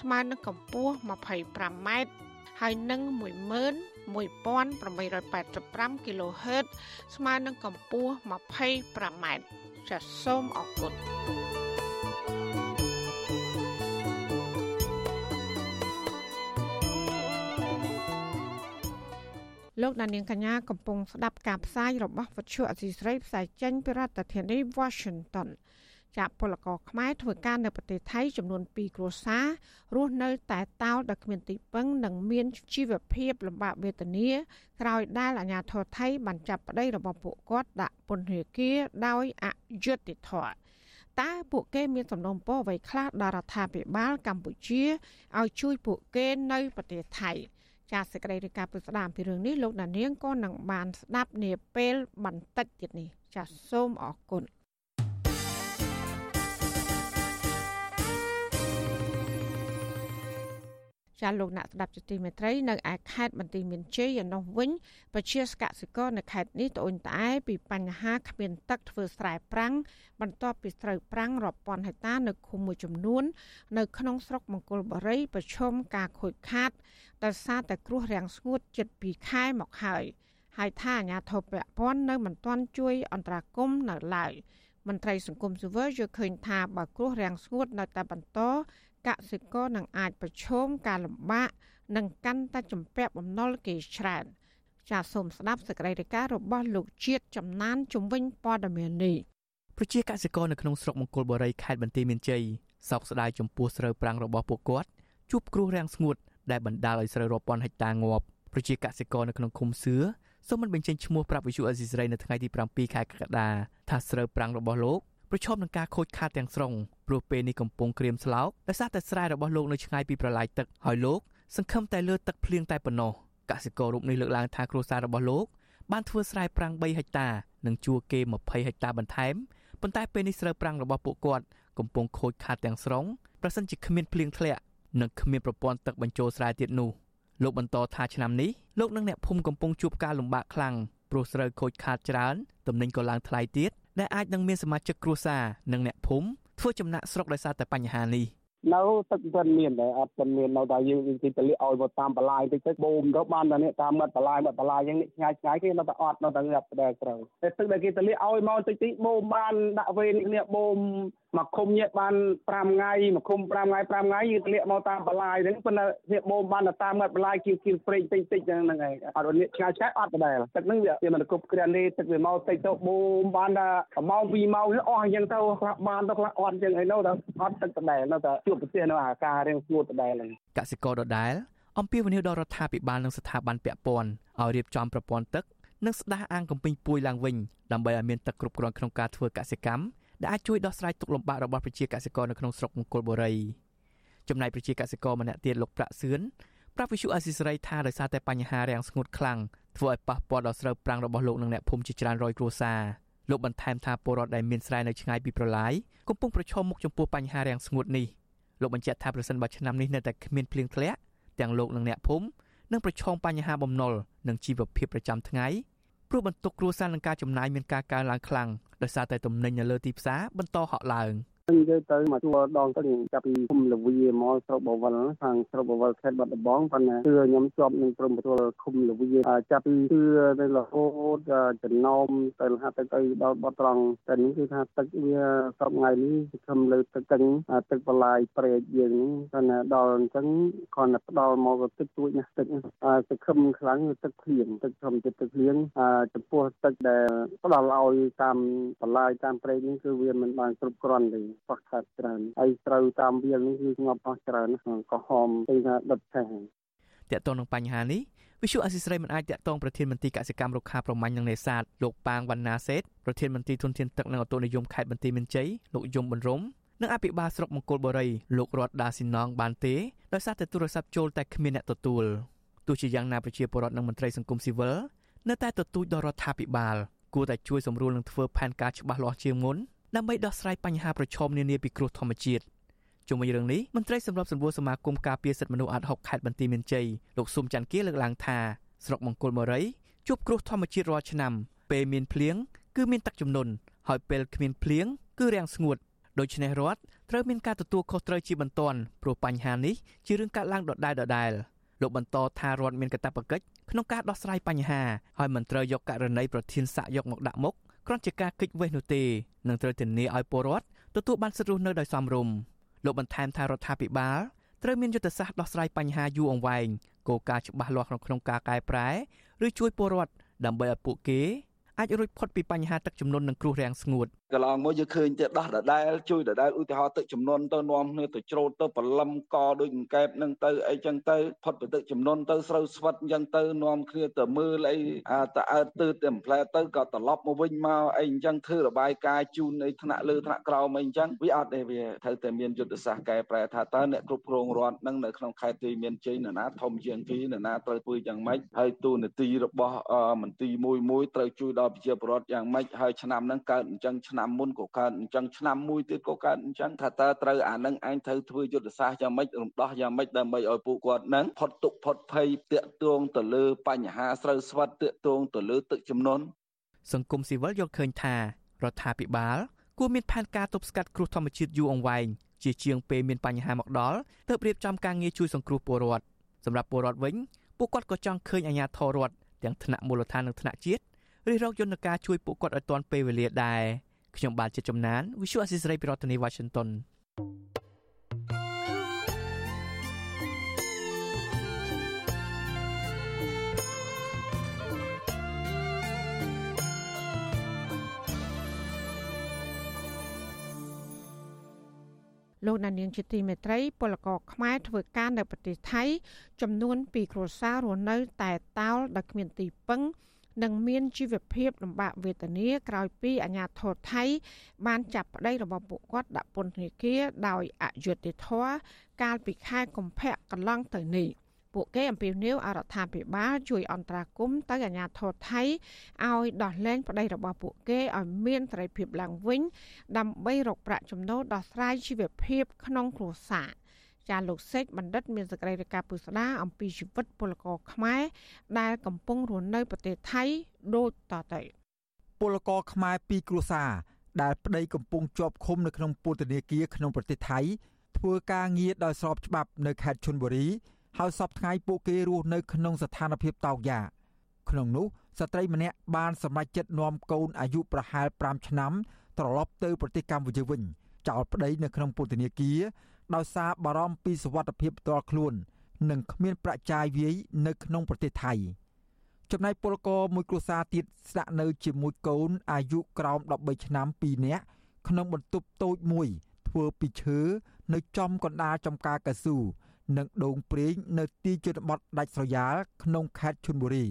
ស្មើនឹងកម្ពស់ 25m ហើយនឹង11885 kHz ស្មើនឹងកម្ពស់ 25m ចាសសូមអរគុណលោកដានៀងកញ្ញាកំពុងស្ដាប់ការផ្សាយរបស់វិទ្យុអសីស្រីផ្សាយចេញពីរដ្ឋធានី Washington ចាក់ពលករខ្មែរធ្វើការនៅប្រទេសថៃចំនួន2គ្រួសាររស់នៅតែតោលដោយគ្មានទីពឹងនិងមានជីវភាពលំបាកវេទនាក្រោយដែលអាជ្ញាធរថៃបានចាប់ប្តីរបស់ពួកគាត់ដាក់ពន្ធនាគារដោយអយុត្តិធម៌តើពួកគេមានសំណុំពរអ្វីខ្លះដល់រដ្ឋាភិបាលកម្ពុជាឲ្យជួយពួកគេនៅប្រទេសថៃចាសសេចក្តីរាយការណ៍ពីស្ដាមពីរឿងនេះលោកដានៀងក៏នឹងបានស្ដាប់នាពេលបន្តិចទៀតនេះចាសសូមអរគុណ ចាលោកអ្នកស្ដាប់ជាទីមេត្រីនៅឯខេត្តបន្ទាយមានជ័យឯនោះវិញប្រជាកសិករនៅខេត្តនេះត្អូញត្អែពីបញ្ហាគ្មានទឹកធ្វើស្រែប្រាំងបន្ទាប់ពីស្រូវប្រាំងរាប់ពាន់ហិកតានៅឃុំមួយចំនួន នៅក្នុងស្រុកមង្គលបុរីប្រឈមការខូចខាតដោយសារតែគ្រោះរាំងស្ងួតជិត2ខែមកហើយហើយថាអាញាធិបតេយ្យព័ន្ធនៅមិនទាន់ជួយអន្តរាគមន៍នៅឡើយមន្ត្រីសង្គមស៊ីវិលយល់ឃើញថាបើគ្រោះរាំងស្ងួតនៅតែបន្ត កសិករនឹងអាចប្រឈមការលំបាកនិងកាន់តែជំពាក់បំណុលគេច្រើនចាសសូមស្ដាប់សេចក្តីរាយការណ៍របស់លោកជាតិចំណានជំវិញព័ត៌មាននេះប្រជាកសិករនៅក្នុងស្រុកមង្គលបុរីខេត្តបន្ទាយមានជ័យសោកស្ដាយចំពោះស្រូវប្រាំងរបស់ពួកគាត់ជួបគ្រោះរាំងស្ងួតដែលបណ្ដាលឲ្យស្រូវរាប់ពាន់ហិកតាងាប់ប្រជាកសិករនៅក្នុងឃុំសឿសូមមិនបញ្ចេញឈ្មោះប្រាប់វិសុអេស៊ីសរ៉ៃនៅថ្ងៃទី7ខែកក្កដាថាស្រូវប្រាំងរបស់លោក ប្រឈមនឹងការខូចខាតទាំងស្រុងព្រោះពេលនេះកំពុងក្រៀមស្លោកដោយសារតែស្រែរបស់លោកនៅឆ្ងាយពីប្រឡាយទឹកហើយលោកសង្ឃឹមតែលើទឹកភ្លៀងតែប៉ុណ្ណោះកសិកររូបនេះលើកឡើងថាគ្រួសាររបស់លោកបានធ្វើស្រែប្រាំង3ហិកតានិងជួគេ20ហិកតាបន្ថែមប៉ុន្តែពេលនេះស្រូវប្រាំងរបស់ពួកគាត់កំពុងខូចខាតទាំងស្រុងប្រសិនជាគ្មានភ្លៀងធ្លាក់និងគ្មានប្រព័ន្ធទឹកបញ្ចូលស្រែទៀតនោះលោកបន្តថាឆ្នាំនេះលោកនិងអ្នកភូមិកំពុងជួបការលំបាកខ្លាំងព្រោះស្រូវខូចខាតច្រើនទំនិញក៏ឡើងថ្លៃទៀត ដែលអាចនឹងមានសមាជិកគ្រួសារនិងអ្នកភូមិធ្វើចំណាក់ស្រុកដោយសារតែបញ្ហានេះនៅទឹកមិនមានតែអត់មិនមាននៅតែយើងគេទៅលាកឲ្យមកតាមបលាយតិចទៅបូមទៅបានតែនេះតាមមាត់បលាយមាត់បលាយយ៉ាងនេះឆ្ងាយឆ្ងាយគេនៅតែអត់នៅតែងាប់ដែរត្រូវតែទឹកដែលគេទៅលាកឲ្យមកតិចតិចបូមបានដាក់វេននេះបូម មកឃុំញាក់បាន5ថ្ងៃមកឃុំ5ថ្ងៃ5ថ្ងៃយើងធ្លាក់មកតាមបលាយហ្នឹងប៉ុន្តែនេះបូមបានតាមមាត់បលាយគៀវគៀវព្រេងតិចតិចហ្នឹងហ្នឹងឯងអត់នេះឆ្ងាយឆ្ងាយអត់ដែរទឹកហ្នឹងវាមិនគ្រប់គ្រាន់ទេទឹកវាមកតិចទៅបូមបានតែ1ម៉ោង2ម៉ោងអស់អញ្ចឹងទៅខ្លះបានទៅខ្លះអត់អញ្ចឹងឯនៅតែអត់ទឹកដែរនៅតែជួបប្រទេសនៅអាការរៀងស្ងួតដែរហ្នឹងកសិករដដែលអំពាវនាវដល់រដ្ឋាភិបាលនិងស្ថាប័នពាក់ព័ន្ធឲ្យរៀបចំប្រព័ន្ធទឹកនិងស្ដារអាងកំពេញពួយឡើងវិញដើម្បីឲ្យមានទឹកគ្រប់គ្រាន់ក្នុងការធ្វើកសិកម្ម ដែលអាចជួយដោះស្រាយទុក្ខលំបាករបស់ប្រជាកសិករនៅក្នុងស្រុកមង្គលបុរីចំណែកប្រជាកសិករម្នាក់ទៀតលោកប្រាក់សឿនប្រាប់វិសុអាស៊ីសេរីថាដោយសារតែបញ្ហារាំងស្ងួតខ្លាំងធ្វើឲ្យប៉ះពាល់ដល់ស្រូវប្រាំងរបស់លោកនិងអ្នកភូមិជាច្រើនរយគ្រួសារលោកបន្ថែមថាពលរដ្ឋដែលមានស្រែនៅឆ្ងាយពីប្រឡាយកំពុងប្រឈមមុខចំពោះបញ្ហារាំងស្ងួតនេះលោកបញ្ជាក់ថាប្រសិនបើឆ្នាំនេះនៅតែគ្មានភ្លៀងធ្លាក់ទាំងលោកនិងអ្នកភូមិនឹងប្រឈមបញ្ហាបំណុលនិងជីវភាពប្រចាំថ្ងៃ ព្រោះបន្ទុកគ្រួសារនឹងការចំណាយមានការកើនឡើងខ្លាំងដោយសារតែទំនិញនៅលើទីផ្សារបន្តហក់ឡើង។ និយាយទៅមកជួដងទៅចាប់ពីគុំលវីមកស្រុកបវលខាងស្រុកបវលខេត្តបាត់ដំបងប៉ុន្តែគឺខ្ញុំជាប់នឹងព្រមទទួលគុំលវីចាប់ពីគឺនៅរហូតចំណោមទៅហាត់ទៅទៅដល់បត់ត្រង់តែនេះគឺថាទឹកវាសពថ្ងៃនេះគឺខំលើទឹកទឹកទឹកបលាយព្រែកយើងប៉ុន្តែដល់អញ្ចឹងគ្រាន់តែផ្ដល់មកទឹកទួចណាស់ទឹកសង្ឃឹមខ្លាំងទឹកភ្លៀងទឹកធម្មជាតិទឹកភ្លៀងចំពោះទឹកដែលផ្ដល់ឲ្យតាមបលាយតាមព្រែកនេះគឺវាមិនបានគ្រប់គ្រាន់ទេខ្វះខាតច្រើនហើយត្រូវតាមវាលនេះគឺងាប់អស់ច្រើនក៏ហមទៅថាដុតឆេះតកតងនឹងបញ្ហានេះវិសុអសិស្រ័យមិនអាចតាក់ទងប្រធានមន្ត្រីកសិកម្មរុក្ខាប្រមាញ់និងនេសាទលោកប៉ាងវណ្ណាសេតប្រធានមន្ត្រីទុនធានទឹកនិងអូតូនិយមខេត្តបន្ទាយមានជ័យលោកយមប៊ុនរំនិងអភិបាលស្រុកមង្គលបុរីលោករតដាស៊ីណងបានទេដោយសារតែទូរស័ព្ទចូលតែគ្មានអ្នកទទួលទោះជាយ៉ាងណាប្រជាពលរដ្ឋនិងមន្ត្រីសង្គមស៊ីវិលនៅតែទទូចដល់រដ្ឋាភិបាលគួរតែជួយសម្រួលនិងធ្វើផែនការច្បាស់លាស់ជាងមុន ដើម្បីដោះស្រាយបញ្ហាប្រឈមនានាពីគ្រោះធម្មជាតិជុំវិញរឿងនេះមន្ត្រីសម្របសម្រួលសមាគមការពារសិទ្ធិមនុស្សអាត់ហុកខេត្តបន្ទាយមានជ័យលោកស៊ុំច័ន្ទគាលើកឡើងថាស្រុកមង្គលបុរីជួបគ្រោះធម្មជាតិរាល់ឆ្នាំ ពេលមានភ្លៀងគឺមានទឹកជំនន់ហើយពេលគ្មានភ្លៀងគឺរាំងស្ងួតដូច្នេះរដ្ឋត្រូវមានការទទួលខុសត្រូវជាបន្ទាន់ព្រោះបញ្ហានេះជារឿងកើតឡើងដដែលដដែលលោកបន្តថារដ្ឋមានកាតព្វកិច្ចក្នុងការដោះស្រាយបញ្ហាហើយមិនត្រូវយកករណីប្រធានសាក់យកមកដាក់មុខ គ្រាន់ជាការគិតវេះនោះទេនឹងត្រូវធានាឲ្យពលរដ្ឋទទួលបានសិទ្ធិរស់នៅដោយសមរម្យលោកបន្ថែមថារដ្ឋាភិបាលត្រូវមានយុទ្ធសាស្ត្រដោះស្រាយបញ្ហាយូរអង្វែងគោលការណ៍ច្បាស់លាស់ក្នុងការកែប្រែឬជួយពលរដ្ឋដើម្បីឲ្យពួកគេ អាចរួចផុតពីបញ្ហាទឹកជំនន់និងគ្រោះរាំងស្ងួតកន្លងមកយើងឃើញតែដោះដដែលជួយដដែលឧទាហរណ៍ទឹកជំនន់ទៅនាំគ្នាទៅច្រូតទៅបលឹមកដូចអង្កែបនឹងទៅអីចឹងទៅផុតពីទឹកជំនន់ទៅស្រូវស្វិតអញ្ចឹងទៅនាំគ្នាទៅមើលអីអាតអើតទើតែម្ផ្លែទៅក៏ត្រឡប់មកវិញមកអីអញ្ចឹងធ្វើរបាយការណ៍ជូនអីថ្នាក់លើថ្នាក់ក្រោមអីអញ្ចឹងវាអត់ទេវាត្រូវតែមានយុទ្ធសាស្ត្រកែប្រែថាតើអ្នកគ្រប់គ្រងរដ្ឋនឹងនៅក្នុងខេត្តទីមានជ័យនរណាធំជាងគេនរណាត្រូវធ្វើយ៉ាងម៉េចហើយទូនាទីរបស់មន្ទីរមួយមួយត្រូវជួយដល់ប្រជាពលរដ្ឋយ៉ាងម៉េចហើយឆ្នាំហ្នឹងកើតអញ្ចឹងឆ្នាំមុនក៏កើតអញ្ចឹងឆ្នាំមួយទៀតក៏កើតអញ្ចឹងថាតើត្រូវអានឹងឯងត្រូវធ្វើយុទ្ធសាស្ត្រយ៉ាងម៉េចរំដោះយ៉ាងម៉េចដើម្បីឲ្យពួកគាត់នឹងផុតទុកផុតភ័យតាក់ទងទៅលើបញ្ហាស្រូវស្វិតតាក់ទងទៅលើទឹកជំនន់សង្គមស៊ីវិលយល់ឃើញថារដ្ឋាភិបាលគួរមានផែនការទប់ស្កាត់គ្រោះធម្មជាតិយូរអង្វែងជាជាងពេលមានបញ្ហាមកដល់ទើបរៀបចំការងារជួយសង្គ្រោះពលរដ្ឋសម្រាប់ពលរដ្ឋវិញពួកគាត់ក៏ចង់ឃើញអាជ្ញាធររដ្ឋទាំងថ្នាក់មូលដ្ឋាននិងថ្នាក់ជាតិ រិះរកយន្តការជួយពួកគាត់ឲ្យទាន់ពេលវេលាដែរខ្ញុំបាទជាចំណាន Visual Assisray ពីរដ្ឋធានី Washington លោកដានៀងជាទីមេត្រីពលករខ្មែរធ្វើការនៅប្រទេសថៃចំនួន2គ្រួសាររស់នៅ តែតោលដោយគ្មានទីពឹង និងមានជីវភាពលំបាកវេទនាក្រោយពីអាញាធរថៃ បានចាប់ប្តីរបស់ពួកគាត់ដាក់ពន្ធនាគារដោយអយុត្តិធម៌កាលពីខែកុម្ភៈកន្លងទៅនេះពួកគេអំពាវនាវអរដ្ឋាភិបាលជួយអន្តរាគមន៍ទៅអាជ្ញាធរថៃឲ្យដោះលែងប្តីរបស់ពួកគេឲ្យមានសេរីភាពឡើងវិញ ដើម្បីរកប្រាក់ចំណូលដោះស្រាយជីវភាពក្នុងគ្រួសារ ចាលោកសេកបណ្ឌិត មានសក្តិរកាពុស្ដាអំពីជីវិតពលករខ្មែរដែលកំពុងរស់នៅប្រទេសថៃដូចតទៅពលករខ្មែរពីរគ្រួសារដែលប្តីកំពុងជាប់ឃុំនៅក្នុងពន្ធនាគារក្នុងប្រទេសថៃធ្វើការងារដោយស្របច្បាប់នៅខេត្តឈុនបុរីហើយសពថ្ងៃពួកគេរស់នៅក្នុងស្ថានភាពតោកយ៉ាក្នុងនោះស្ត្រីម្នាក់បានសម្រេចចិត្តនាំកូនអាយុប្រហែល5ឆ្នាំត្រឡប់ទៅប្រទេសកម្ពុជាវិញចោលប្តីនៅក្នុងពន្ធនាគារ ដោយសារបារម្ភពីសុវត្ថិភាពផ្ទាល់ខ្លួន និងគ្មានប្រាក់ចាយវាយនៅក្នុងប្រទេសថៃចំណែកពលករមួយគ្រួសារទៀតស្នាក់នៅជាមួយកូនអាយុក្រោម13ឆ្នាំ2នាក់ក្នុងបន្ទប់តូចមួយ ធ្វើពីឈើនៅចំកណ្ដាលចំការកៅស៊ូនិងដងព្រេងនៅទីជនបទដាច់ស្រយាលក្នុងខេត្តឈុនបុរី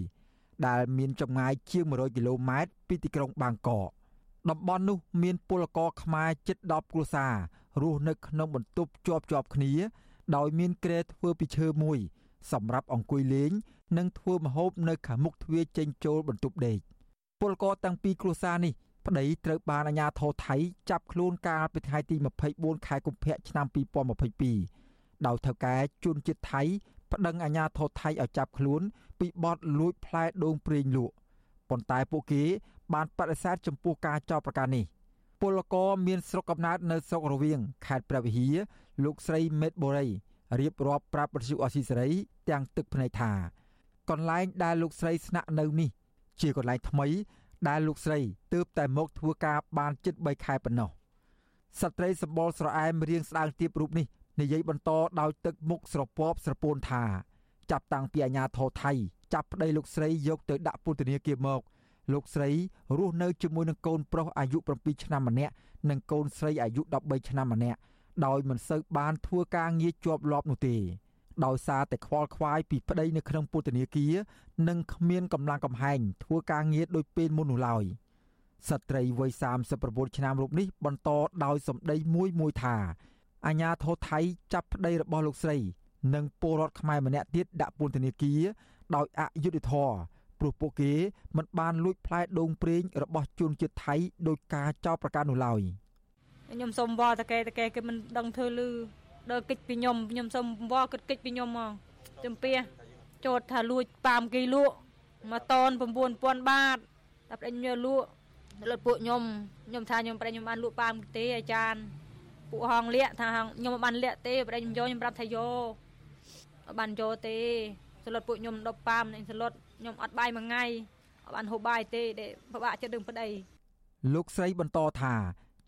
ដែលមានចម្ងាយជាង100គីឡូម៉ែត្រពីទីក្រុងបាងកកតំបន់នោះមានពលករខ្មែរជិត10គ្រួសារ រស់នៅក្នុងបន្ទប់ជាប់ជាប់គ្នា ដោយមានគ្រែធ្វើពីឈើមួយ សម្រាប់អង្គុយលេង និងធ្វើម្ហូបនៅខាងមុខទ្វារចេញចូលបន្ទប់ដេកពលករទាំងពីរគ្រួសារនេះប្តីត្រូវបានអាជ្ញាធរថៃចាប់ខ្លួនកាលពីថ្ងៃទី24ខែកុម្ភៈឆ្នាំ2022ដោយថៅកែជួនជាតិថៃប្តឹងអាជ្ញាធរថៃឲ្យចាប់ខ្លួន ពីបទលួចផ្លែដូងប្រេងលក់ប៉ុន្តែពួកគេបានបដិសេធចំពោះការចោទប្រកាន់នេះ។ ពលករមានស្រុកកំណើតនៅស្រុករវៀងខេត្តព្រះវិហារលោកស្រីមេតបូរីរៀបរាប់ប្រាប់បទសុអសីសេរីទាំងទឹកភ្នែកថាកន្លែងដែលលោកស្រីស្នាក់នៅនេះ ជាកន្លែងថ្មី ដែលលោកស្រីទើបតែមកធ្វើការបានជិត3ខែប៉ុណ្ណោះស្ត្រីសម្បល់ស្រអែមរៀងស្ដើងទៀបរូបនេះនិយាយបន្តដោយទឹកមុខស្រពាប់ស្រពោនថា ចាប់តាំងពីអាញាធរថៃចាប់ប្តីលោកស្រីយកទៅដាក់ពន្ធនាគារមក លោកស្រីរស់នៅជាមួយនឹងកូនប្រុសអាយុ7ឆ្នាំម្នាក់និងកូនស្រីអាយុ13ឆ្នាំម្នាក់ដោយមិនសូវបានធ្វើការងារជាប់លាប់នោះទេដោយសារតែខ្វល់ខ្វាយពីប្តីនៅក្នុងពន្ធនាគារនិងគ្មានកម្លាំងកំហែងធ្វើការងារដោយពេលមុននោះឡើយស្ត្រីវ័យ39ឆ្នាំរូបនេះបន្តដោយសម្ដីមួយមួយថាអាញាធរថៃចាប់ប្តីរបស់លោកស្រី និងពលរដ្ឋខ្មែរម្នាក់ទៀតដាក់ពន្ធនាគារដោយអយុត្តិធម៌ ព្រោះពួកគេមិនបានលួចផ្លែដូងប្រេងរបស់ជនជាតិថៃដោយការចោទប្រកាន់នោះឡើយខ្ញុំសុំវល់តកែតកែគេមិនដឹងធ្វើលឺដើរកិច្ចពីខ្ញុំខ្ញុំសុំវល់គិតកិច្ចពីខ្ញុំហ្មងចំពះចោទថាលួចប៉ាមគេលក់មួយតន9000បាតតែប្តេជ្ញាលក់លុតពួកខ្ញុំខ្ញុំថាខ្ញុំប្រែខ្ញុំបានលក់ប៉ាមទេអាចារ្យពួកហងលាក់ថាខ្ញុំមិនបានលាក់ទេប្រែខ្ញុំយកខ្ញុំប្រាប់ថាយកបានយកទេសលុតពួកខ្ញុំដប់ប៉ាមនឹងសលុត ខ្ញុំអត់បាយមួយថ្ងៃអត់បានហូបបាយទេដែលពិបាកចិត្តរឿងប្តីលោកស្រីបន្តថា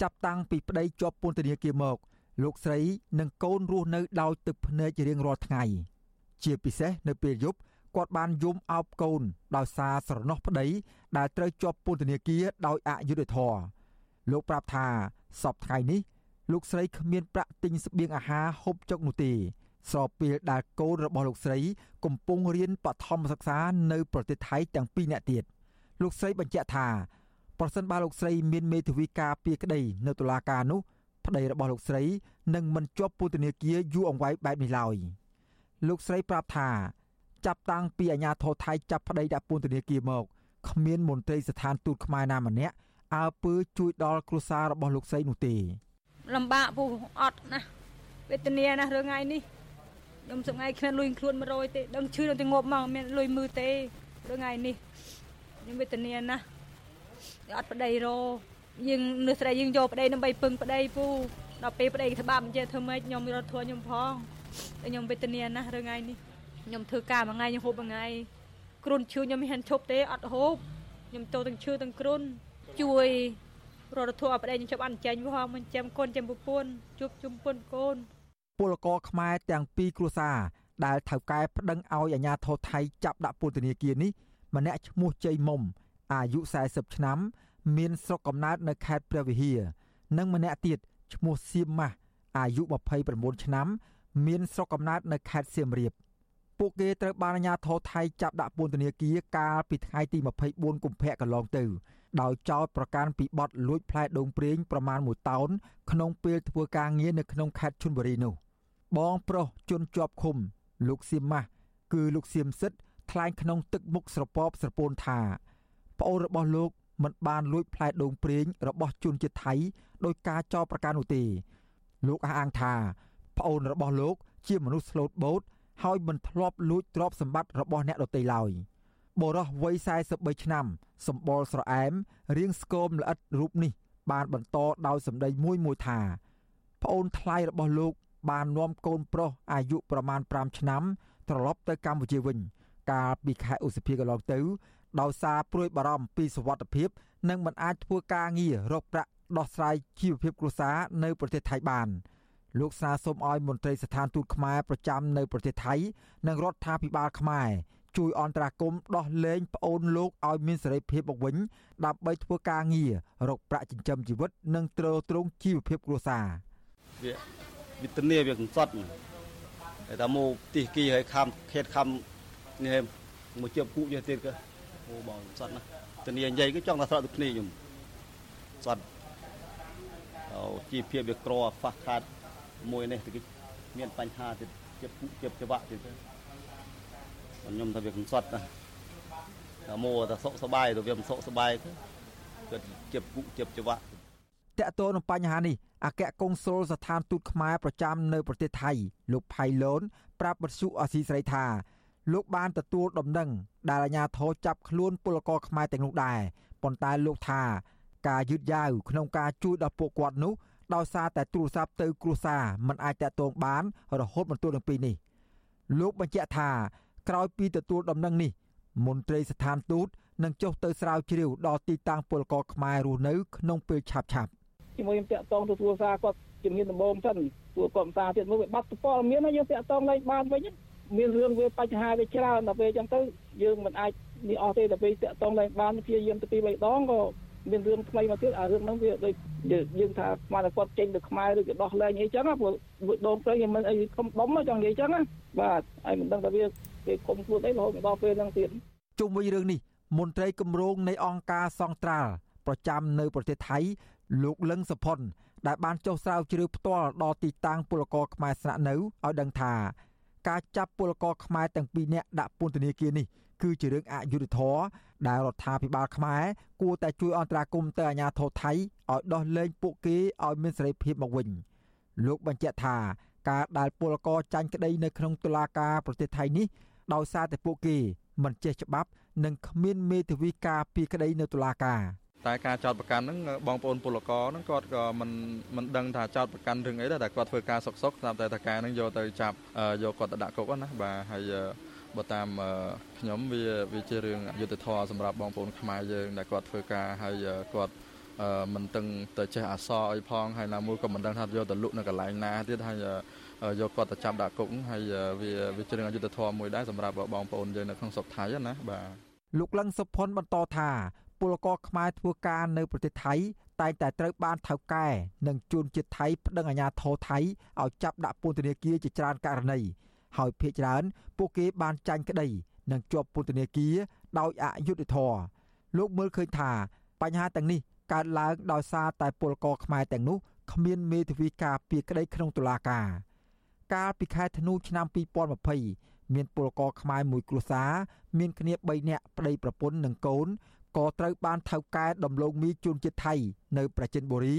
ចាប់តាំងពីប្តីជាប់ពន្ធនាគារមក លោកស្រីនិងកូនរស់នៅដោយទឹកភ្នែករៀងរាល់ថ្ងៃជាពិសេសនៅពេលយប់គាត់បានយំអោបកូនដោយសារស្រណោះប្តីដែលត្រូវជាប់ពន្ធនាគារដោយអយុត្តិធម៌លោកប្រាប់ថាសពថ្ងៃនេះ លោកស្រីគ្មានប្រាក់ទិញស្បៀងអាហារហូបចុកនោះទេ ស្របពេលដែលកូនរបស់លោកស្រី កំពុងរៀនបឋមសិក្សានៅប្រទេសថៃទាំងពីរនាក់ទៀតលោកស្រីបញ្ជាក់ថាប្រសិនបើលោកស្រីមានមេធាវីការពារក្តីនៅតុលាការនោះប្តីរបស់លោកស្រីនឹងមិនជាប់ពន្ធនាគារយូរអង្វែងបែបនេះឡើយលោកស្រីប្រាប់ថាចាប់តាំងពីអាញាធរថៃចាប់ប្តីដាក់ពន្ធនាគារមកគ្មានមន្ត្រីស្ថានទូតខ្មែរណាម្នាក់អើពើជួយដល់គ្រួសាររបស់លោកស្រីនោះទេលំបាកពូអត់ណាវេទនាណារឿងថ្ងៃនេះ ខ្ញុំសងៃគ្មានលុយខ្លួន100ទេដឹងឈឺដល់តែងប់មកមានលុយមើលទេរឿងថ្ងៃនេះខ្ញុំវេទនាណាស់អត់ប្តីរយើងនៅស្រីយើងយកប្តីដើម្បីពឹងប្តីពូដល់ពេលប្តីក្បាប់អញ្ចឹងធ្វើម៉េចខ្ញុំរត់ធួខ្ញុំផងតែខ្ញុំវេទនាណាស់រឿងថ្ងៃនេះខ្ញុំធ្វើការមួយថ្ងៃខ្ញុំហូបមួយថ្ងៃគ្រុនឈឺខ្ញុំមិនហ៊ានឈប់ទេអត់ហូបខ្ញុំទៅទាំងឈឺទាំងគ្រុនជួយរដ្ឋធម៌ប្តីខ្ញុំចាប់អញ្ចឹងផងមិនចាំកូនចាំប្រពន្ធជួបជុំពុនកូន ពលករខ្មែរទាំងពីរគ្រួសារដែលថៅកែប្តឹងឲ្យអាជ្ញាធរថៃចាប់ដាក់ពន្ធនាគារនេះម្នាក់ឈ្មោះជ័យមុំអាយុ40ឆ្នាំ មានស្រុកកំណើតនៅខេត្តព្រះវិហារនិងម្នាក់ទៀតឈ្មោះសៀមម៉ាស់អាយុ29ឆ្នាំ មានស្រុកកំណើតនៅខេត្តសៀមរាបពួកគេត្រូវបានអាជ្ញាធរថៃចាប់ដាក់ពន្ធនាគារកាលពីថ្ងៃទី24កុម្ភៈកន្លងទៅ ដោយចោទប្រកាន់ពីបទលួចផ្លែដូងប្រេងប្រមាណ1តោនក្នុងពេលធ្វើការងារនៅក្នុងខេត្តឈុនបុរីនោះបងប្រុសជន់ជាប់ឃុំ លោកសៀមម៉ាស់គឺលោកសៀមសិទ្ធថ្លែងក្នុងទឹកមុខស្រពបស្រពោនថាប្អូនរបស់លោកមិនបានលួចផ្លែដូងប្រេងរបស់ជនជាតិថៃដោយការចោទប្រកាន់នោះទេលោកអះអាងថាប្អូនរបស់លោក ជាមនុស្សស្លូតបូតហើយមិនធ្លាប់លួចទ្រព្យសម្បត្តិរបស់អ្នកដទៃឡើយ បរោះវ័យ43ឆ្នាំសម្បល់ស្រអែមរៀងស្គមល្អិតរូបនេះ បានបន្តដោយសម្ដីមួយមួយថា ប្អូនថ្លៃរបស់លោក បាននាំកូនប្រុសអាយុប្រមាណ5ឆ្នាំ ត្រឡប់ទៅកម្ពុជាវិញ កាលពីខែឧសភាកន្លងទៅ ដោយសារព្រួយបារម្ភពីសុវត្ថិភាព និងមិនអាចធ្វើការងាររកប្រាក់ដោះស្រាយជីវភាពគ្រួសារនៅប្រទេសថៃបានលោកស្នើសុំឲ្យមន្ត្រីស្ថានទូតខ្មែរប្រចាំនៅប្រទេសថៃនិងរដ្ឋាភិបាលខ្មែរ ជួយអន្តរាគមន៍ដោះលែងប្អូនលោកឲ្យមានសេរីភាពមកវិញដើម្បីធ្វើការងាររកប្រាក់ចិញ្ចឹមជីវិត និងទ្រទ្រង់ជីវភាពគ្រួសារវាវិទ្យាវាកំសត់តែថាមកទីគីឲ្យខំខេតខំនេះមកជិបគូយកទៀតក៏អូបងសត់ណាធានានិយាយគឺចង់តែស្រកទឹកគ្នាខ្ញុំសត់អូជីវភាពវាក្រខ្វះខាតមួយនេះគឺមានបញ្ហាទៀតជិបគូជិបច្បាក់ទៀត ខ្ញុំថាវាកំសត់ណាតែមកតែសុខសบายទៅវាមិនសុខសบายទៅគឺជិបគូជិបច្បាក់តកតទៅនឹងបញ្ហានេះអគ្គកុងស៊ុលស្ថានទូតខ្មែរប្រចាំនៅប្រទេសថៃលោកផៃឡូនប្រាប់បទសុអសីស្រីថាលោកបានទទួលដំណឹងដែលអាជ្ញាធរចាប់ខ្លួនពលករខ្មែរទាំងនោះដែរប៉ុន្តែលោកថាការយឺតយ៉ាវក្នុងការជួយដល់ពួកគាត់នោះដោយសារតែទូរស័ព្ទទៅគ្រួសារមិនអាចតាក់ទងបានរហូតមកទល់នឹងពេលនេះលោកបញ្ជាក់ថា ក្រោយពីទទួលដំណឹងនេះមន្ត្រីស្ថានទូតនឹងចុះទៅស្រាវជ្រាវដល់ទីតាំងពលករខ្មែររស់នៅក្នុងពេលឆាប់ឆាប់ជាមួយខ្ញុំតាក់ទងទៅទូរស័ព្ទគាត់ជំនាញដំបងសិនពួកគាត់មិនតាទៀតមកវាបាត់ពលមានហើយយើងតាក់ទងឡើងបានវិញមានរឿងវាបញ្ហាវាច្រើនដល់ពេលអញ្ចឹងទៅយើងមិនអាចនេះអស់ទេដល់ពេលតាក់ទងឡើងបានព្យាយាមទៅពីរបីដងក៏មានរឿងថ្មីមកទៀតអារឿងហ្នឹងវាដូចយើងថាស្មានតែគាត់ចេញទៅខ្មែរឬក៏ដោះលែងអីចឹងព្រោះដងព្រៃមិនអីខំដុំចង់និយាយចឹងណាបាទហើយមិនដឹងថាវា គេគុំខ្លួនអីរហូតដល់ពេលហ្នឹងទៀតជុំវិញរឿងនេះមន្ត្រីគម្រោងនៃអង្គការសង្ត្រាល់ប្រចាំនៅប្រទេសថៃលោកលឹងសុផុនដែលបានចុះស្រាវជ្រាវផ្ទាល់ដល់ទីតាំងពលករខ្មែរស្នាក់នៅឲ្យដឹងថាការចាប់ពលករខ្មែរទាំងពីរនាក់ដាក់ពន្ធនាគារនេះគឺជារឿងអយុត្តិធម៌ដែលរដ្ឋាភិបាលខ្មែរគួរតែជួយអន្តរាគមន៍ទៅអាជ្ញាធរថៃឲ្យដោះលែងពួកគេឲ្យមានសេរីភាពមកវិញលោកបញ្ជាក់ថាការដែលពលករចាញ់ក្តីនៅក្នុងតុលាការប្រទេសថៃនេះ ដោយសារតែពួកគេមិនចេះច្បាប់ និងគ្មានមេធាវីការពីក្តីនៅតុលាការតែការចោតប្រកាន់ហ្នឹងបងប្អូនពលករហ្នឹងគាត់ក៏មិនមិនដឹងថាចោតប្រកាន់រឿងអីដែរតែគាត់ធ្វើការសុកសុកស្រាប់តែតកាហ្នឹងយកទៅចាប់យកគាត់ទៅដាក់គុកណាបាទហើយបើតាមខ្ញុំវាវាជារឿងយុត្តិធម៌សម្រាប់បងប្អូនខ្មែរយើងដែលគាត់ធ្វើការហើយគាត់មិនទាំងទៅចេះអសរអីផងហើយណាមួយក៏មិនដឹងថាយកទៅលក់នៅកន្លែងណាទៀតហើយ យកគាត់ទៅចាប់ដាក់គុកហើយវាវាជារឿងអយុត្តិធម៌មួយដែរសម្រាប់បងប្អូនយើងនៅក្នុងស្រុកថៃណាបាទលោកលឹងសុផុនបន្តថាពលករខ្មែរធ្វើការនៅប្រទេសថៃតែងតែត្រូវបានថៅកែនិងជួនជាតិថៃប្តឹងអាជ្ញាធរថៃឲ្យចាប់ដាក់ពន្ធនាគារជាច្រើនករណីហើយភ ieck ច្រើនពួកគេបានចាញ់ក្តីនិងជាប់ពន្ធនាគារដោយអយុត្តិធម៌លោកមើលឃើញថាបញ្ហាទាំងនេះកើតឡើងដោយសារតែពលករខ្មែរទាំងនោះគ្មានមេធាវីការពារក្តីក្នុងតុលាការ កាលពីខែធ្នូឆ្នាំ2020មានពលករខ្មែរមួយគ្រួសារមានគ្នា3នាក់ប្តីប្រពន្ធនិងកូនក៏ត្រូវបានថៅកែដំឡូងមីជួនជាតិថៃនៅប្រជិនបុរី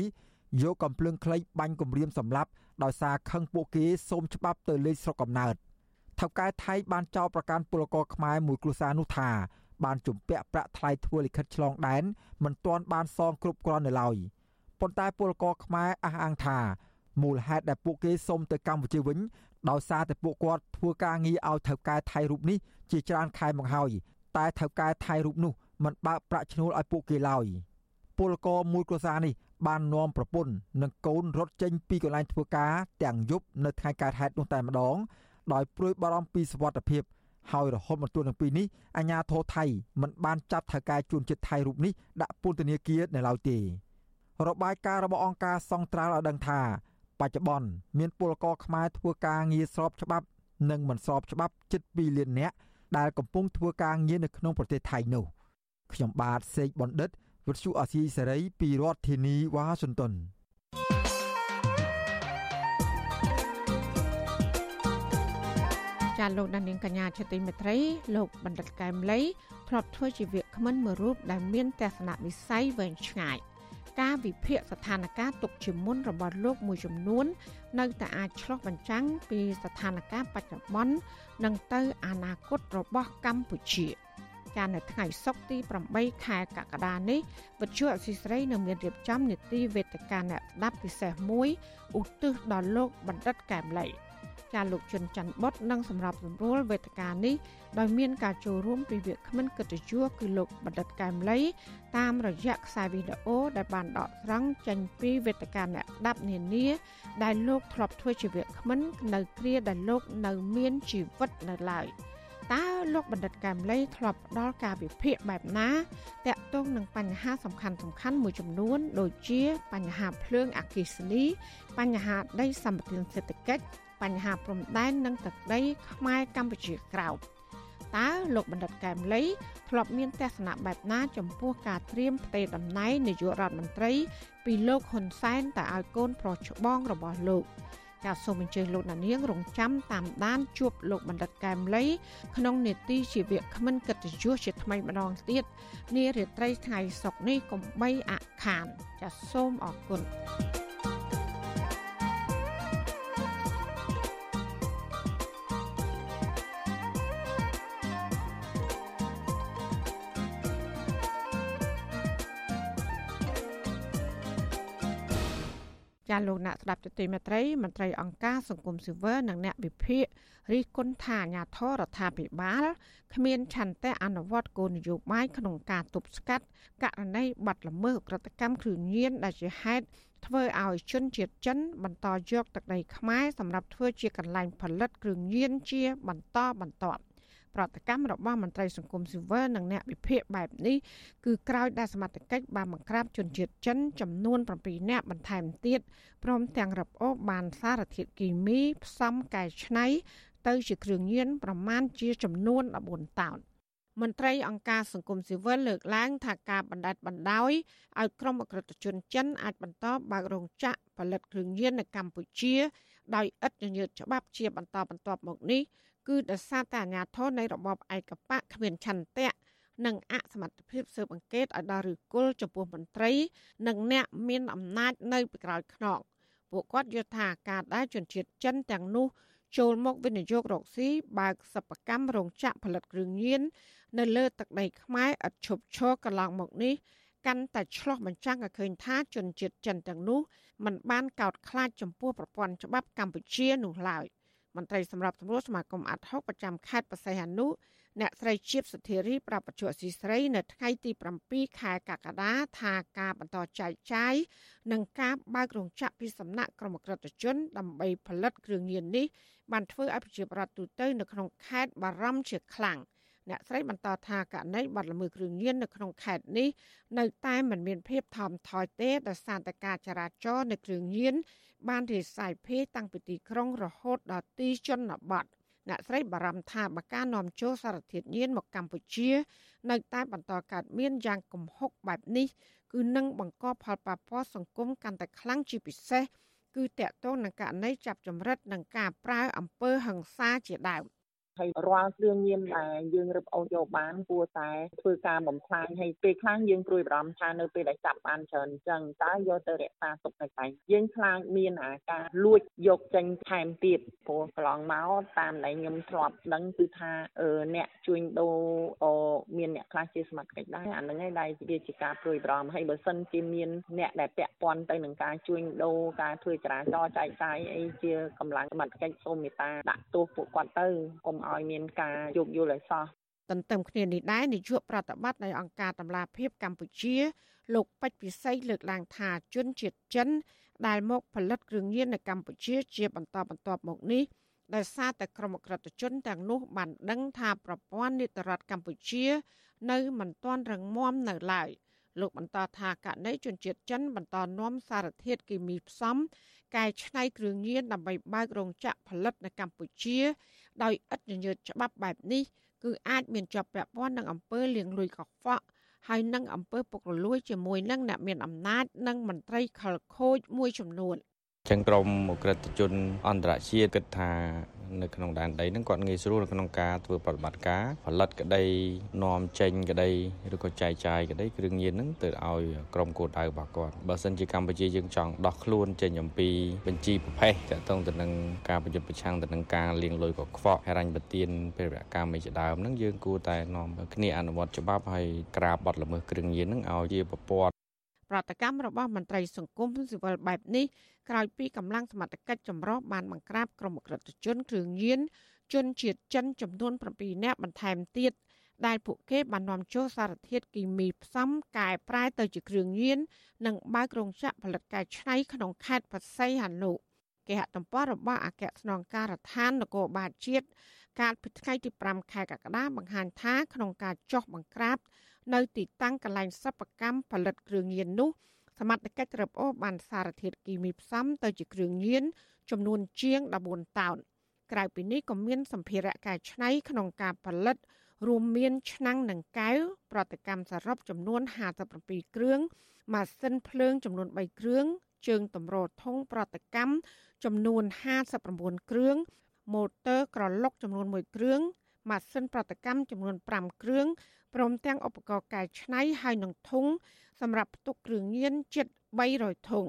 យកកំភ្លើងខ្លីបាញ់គំរាមសម្លាប់ដោយសារខឹងពួកគេសូមច្បាប់ទៅលេខស្រុកកំណើតថៅកែថៃបានចោទប្រកាន់ពលករខ្មែរមួយគ្រួសារនោះថាបានជំពាក់ប្រាក់ថ្លៃធ្វើលិខិតឆ្លងដែនមិនទាន់បានសងគ្រប់គ្រាន់នៅឡើយប៉ុន្តែពលករខ្មែរអះអាងថា មូលហេតុដែលពួកគេសុំទៅកម្ពុជាវិញដោយសារតែពួកគាត់ធ្វើការងារឲ្យថៅកែថៃរូបនេះជាច្រើនខែមកហើយតែថៅកែថៃរូបនោះមិនបើកប្រាក់ឈ្នួលឲ្យពួកគេឡើយពលករមួយគ្រួសារនេះបាននាំប្រពន្ធនិងកូនរត់ចេញពីកន្លែងធ្វើការទាំងយប់នៅថ្ងៃកើតហេតុនោះតែម្ដង ដោយព្រួយបារម្ភពីសុវត្ថិភាពហើយរហូតមកទល់នឹងពេលនេះអាជ្ញាធរថៃមិនបានចាប់ថៅកែជួនចិត្តថៃរូបនេះដាក់ពន្ធនាគារនៅឡើយទេរបាយការណ៍របស់អង្គការសង្ត្រាល់ឲ្យដឹងថា បច្ចុប្បន្នមានពលករខ្មែរធ្វើការងារស្របច្បាប់និងមិនស្របច្បាប់ជិត2លាននាក់ដែលកំពុងធ្វើការងារនៅក្នុងប្រទេសថៃនោះខ្ញុំបាទសេកបណ្ឌិតវិទ្យុអាស៊ីសេរីពីរដ្ឋធានីវ៉ាស៊ីនតោនចាលោកដានៀងកញ្ញាជាទីមេត្រីលោកបណ្ឌិតកែមលីធ្លាប់ធ្វើជាវាគ្មិនមួយរូបដែលមានទស្សនវិស័យវែងឆ្ងាយ ការវិភាគស្ថានភាពទុកជាមុនរបស់លោកមួយចំនួន នៅតែអាចឆ្លុះបញ្ចាំងពីស្ថានភាពបច្ចុប្បន្ននិងទៅអនាគតរបស់កម្ពុជាចានៅថ្ងៃសុក្រទី8ខែកក្កដានេះវិទ្យុអសីស្រីនៅមានរៀបចំនីតិវេទិកាអ្នកស្ដាប់ពិសេសមួយឧទ្ទិសដល់លោកបណ្ឌិតកែមលី ចាលោកជុនច័ន្ទបុតនិងសម្រាប់សម្រួលវេទិកានេះដោយមានការចូលរួមពីវាគ្មិនកិត្តិយសគឺលោកបណ្ឌិតកែមលីតាមរយៈខ្សែវីដេអូដែលបានដកស្រង់ចេញពីវេទិកាអ្នកស្ដាប់នានាដែលលោកធ្លាប់ធ្វើជាវាគ្មិននៅគ្រាដែលលោកនៅមានជីវិតនៅឡើយតើលោកបណ្ឌិតកែមលីធ្លាប់ផ្ដល់ការវិភាគបែបណាតាក់ទងនឹងបញ្ហាសំខាន់សំខាន់មួយចំនួន ដូចជាបញ្ហាភ្លើងអគ្គិសនីបញ្ហាដីសម្បត្តិសេដ្ឋកិច្ច បញ្ហាព្រំដែននិងទឹកដីខ្មែរកម្ពុជាក្រោមតើលោកបណ្ឌិតកែមលីធ្លាប់មានទស្សនៈបែបណា ចំពោះការត្រៀមផ្ទេរតំណែងនាយករដ្ឋមន្ត្រី ពីលោកហ៊ុនសែនទៅឲ្យកូនប្រុសច្បងរបស់លោកចាសសូមអញ្ជើញលោកណានៀងរងចាំតាមដានជួបលោកបណ្ឌិតកែមលីក្នុងនេតិជាវគ្គមិនកិត្តិយសជាថ្មីម្ដងទៀតនារាត្រីថ្ងៃសុក្រនេះកុំបីអខានចាសសូមអរគុណ ចាលោកអ្នកស្ដាប់ទទីមេត្រីមន្ត្រីអង្គការសង្គមស៊ីវិលនិងអ្នកវិភាគរិះគន់ថាអាញាធរដ្ឋាភិបាលគ្មានឆន្ទៈអនុវត្តគោលនយោបាយក្នុងការទប់ស្កាត់ករណីបាត់ល្មើសក្រិតកម្មគ្រឿងញៀនដែលជាហេតុធ្វើឲ្យជនជាតិចិន បន្តយកទឹកដីខ្មែរសម្រាប់ធ្វើជាកន្លែងផលិតគ្រឿងញៀនជាបន្តបន្ទាប់ ប្រតិកម្មរបស់មន្ត្រីសង្គមស៊ីវិលនិងអ្នកវិភាគបែបនេះគឺក្រោយដែលសមត្ថកិច្ចបានបង្ក្រាបជនជាតិចិនចំនួន7នាក់បន្ថែមទៀតព្រមទាំងរឹបអូសបានសារធាតុគីមីផ្សំកែច្នៃទៅជាគ្រឿងញៀនប្រមាណជាចំនួន14តោនមន្ត្រីអង្គការសង្គមស៊ីវិលលើកឡើងថាការបណ្ដេតបណ្ដោយឲ្យក្រុមអក្រិតជនចិនអាចបន្តបើករោងចក្រផលិតគ្រឿងញៀននៅកម្ពុជាដោយឥតញញើតច្បាប់ជាបន្តបន្ទាប់មកនេះ គឺដោយសារតែអាញាធរនៃរបបឯកបកគ្មានឆន្ទៈនិងអសមត្ថភាពស៊ើបអង្កេតឲ្យដល់ឬគល់ចំពោះមន្ត្រី និងអ្នកមានអំណាចនៅពីក្រោយខ្នងពួកគាត់យល់ថាការដែលជនជាតិចិនទាំងនោះចូលមកវិនិយោគរកស៊ីបើកសិប្បកម្មរោងចក្រផលិតគ្រឿងញៀននៅលើទឹកដីខ្មែរឥតឈប់ឈរកន្លងមកនេះកាន់តែឆ្លោះបញ្ចាំងឲ្យឃើញថាជនជាតិចិនទាំងនោះមិនបានកោតខ្លាចចំពោះប្រព័ន្ធច្បាប់កម្ពុជានោះឡើយ មន្ត្រីសម្រាប់សម្រួលសមាគមអាត់ហុកប្រចាំខេត្តបរសៃហនុអ្នកស្រីជាបសុធារីប្រាប់បច្ចុប្បន្នស៊ីស្រីនៅថ្ងៃទី7ខែកក្កដាថាការបន្តចែកចាយនិងការបើករោងចក្រពីសំណាក់ក្រុមក្រិតជន ដើម្បីផលិតគ្រឿងញៀននេះបានធ្វើឲ្យប្រជាប្រដ្ឋទូទៅនៅក្នុងខេត្តបារម្ភជាខ្លាំងអ្នកស្រីបន្តថាករណីបាត់ល្មើសគ្រឿងញៀននៅក្នុងខេត្តនេះនៅតែមិនមានភាពថមថយទេដោយសារតែការចរាចរណ៍នៃគ្រឿងញៀន បានរាយសាយភាយតាំងពីទីក្រុងរហូតដល់ទីជនបទអ្នកស្រីបារម្ភថាបើការនាំចូលសារធាតុញៀនមកកម្ពុជា នៅតែបន្តកើតមានយ៉ាងគំហុកបែបនេះគឺនឹងបង្កផលប៉ះពាល់សង្គមកាន់តែខ្លាំងជាពិសេសគឺតកតងនឹងករណីចាប់ចម្រិតនិងការប្រើអំពើហិង្សាជាដើម។ ហើយរាល់គ្រឿងញៀនដែលយើងរឹបអូសយកបានគួរតែធ្វើការបំផ្លាញហើយពេលខ្លះយើងព្រួយបារម្ភថានៅពេលដែលចាប់បានច្រើនអញ្ចឹងតើយកទៅរក្សាទុកនៅកន្លែងយើងខ្លាចមានអាការលួចយកចេញថែមទៀតព្រោះកន្លងមកតាមដែលខ្ញុំធ្លាប់ដឹងគឺថាអ្នកជួញដូរអូមានអ្នកខ្លះជាសមត្ថកិច្ចដែរអាហ្នឹងឯងដែលវាជាការព្រួយបារម្ភហើយបើសិនជាមានអ្នកដែលពាក់ព័ន្ធទៅនឹងការជួញដូរការធ្វើចរាចរណ៍ចែកចាយអីជាកម្លាំងសមត្ថកិច្ចសូមមេត្តាដាក់ទោសពួកគាត់ទៅកុំឲ្យមានការយោគយល់ឲ្យសោះទន្ទឹមគ្នានេះដែរនាយកប្រតិបត្តិនៃអង្គការតម្លាភាពកម្ពុជា លោកពេជ្រពិសីលើកឡើងថាជនជាតិចិន ដែលមកផលិតគ្រឿងញៀននៅកម្ពុជាជាបន្តបន្ទាប់មកនេះដោយសារតែក្រុមអក្រិតជនទាំងនោះបានដឹងថាប្រព័ន្ធនីតិរដ្ឋកម្ពុជា នៅមិនទាន់រឹងមាំនៅឡើយលោកបន្តថាករណីជនជាតិចិនបន្តនាំសារធាតុគីមីផ្សំកែច្នៃគ្រឿងញៀនដើម្បីបើករោងចក្រផលិតនៅកម្ពុជា ដោយឥតញញើតច្បាប់បែបនេះគឺអាចមានជាប់ពាក់ព័ន្ធនឹងអំពើលាងលុយកខ្វក់ហើយនឹងអំពើពុករលួយជាមួយនឹងអ្នកមានអំណាចនិងមន្ត្រីខលខូចមួយចំនួនចឹងក្រមអក្រិតជនអន្តរជាតិគិតថា នៅក្នុងដែនដីហ្នឹងគាត់ងាយស្រួលនៅក្នុងការធ្វើប្រតិបត្តិការផលិតក្តីនាំចេញក្តីឬក៏ចែកចាយក្តីគ្រឿងញៀនហ្នឹងទៅឲ្យក្រុមគោលដៅរបស់គាត់បើសិនជាកម្ពុជាយើងចង់ដោះខ្លួនចេញអំពីបញ្ជីប្រភេទតកតងទៅនឹងការប្រយុទ្ធប្រឆាំងទៅនឹងការលាងលុយកខ្វក់ហិរញ្ញប្បទានពេលវកម្មមួយជាដើមហ្នឹងយើងគួរតែនាំគ្នាអនុវត្តច្បាប់ហើយក្រាបបទល្មើសគ្រឿងញៀនហ្នឹងឲ្យជាប្រព័ន្ធ ប្រតិកម្មរបស់មន្ត្រីសង្គមស៊ីវិលបែបនេះក្រោយពីកម្លាំងសមត្ថកិច្ចចម្រុះបានបង្ក្រាបក្រុមអក្រិតជនគ្រឿងញៀនជនជាតិចិនចំនួន7នាក់បន្ថែមទៀតដែលពួកគេបាននាំចូលសារធាតុគីមីផ្សំកែប្រែទៅជាគ្រឿងញៀននិងបើករោងចក្រផលិតកែច្នៃក្នុងខេត្តបរសៃហនុគេហទំព័ររបស់អគ្គស្នងការដ្ឋាននគរបាលជាតិ កាលពីថ្ងៃទី5ខែកក្កដាបង្ហាញថាក្នុងការចោះបង្ក្រាបនៅទីតាំងកន្លែងសិប្បកម្មផលិតគ្រឿងញៀននោះសមត្ថកិច្ចរឹបអូសបានសារធាតុគីមីផ្សំទៅជាគ្រឿងញៀនចំនួនជាង14តោនក្រៅពីនេះក៏មានសម្ភារៈកែច្នៃក្នុងការផលិត រួមមានឆ្នាំងនិងកែវប្រតិកម្មសរុបចំនួន57គ្រឿងម៉ាស៊ីនភ្លើងចំនួន3គ្រឿងជើងតម្រធុងប្រតិកម្មចំនួន59គ្រឿង ម៉ូទ័រក្រឡុកចំនួន1គ្រឿងម៉ាស៊ីនប្រតិកម្មចំនួន5គ្រឿងព្រមទាំងឧបករណ៍កែច្នៃហើយនឹងធុងសម្រាប់ផ្ទុកគ្រឿងញៀនជិត300ធុង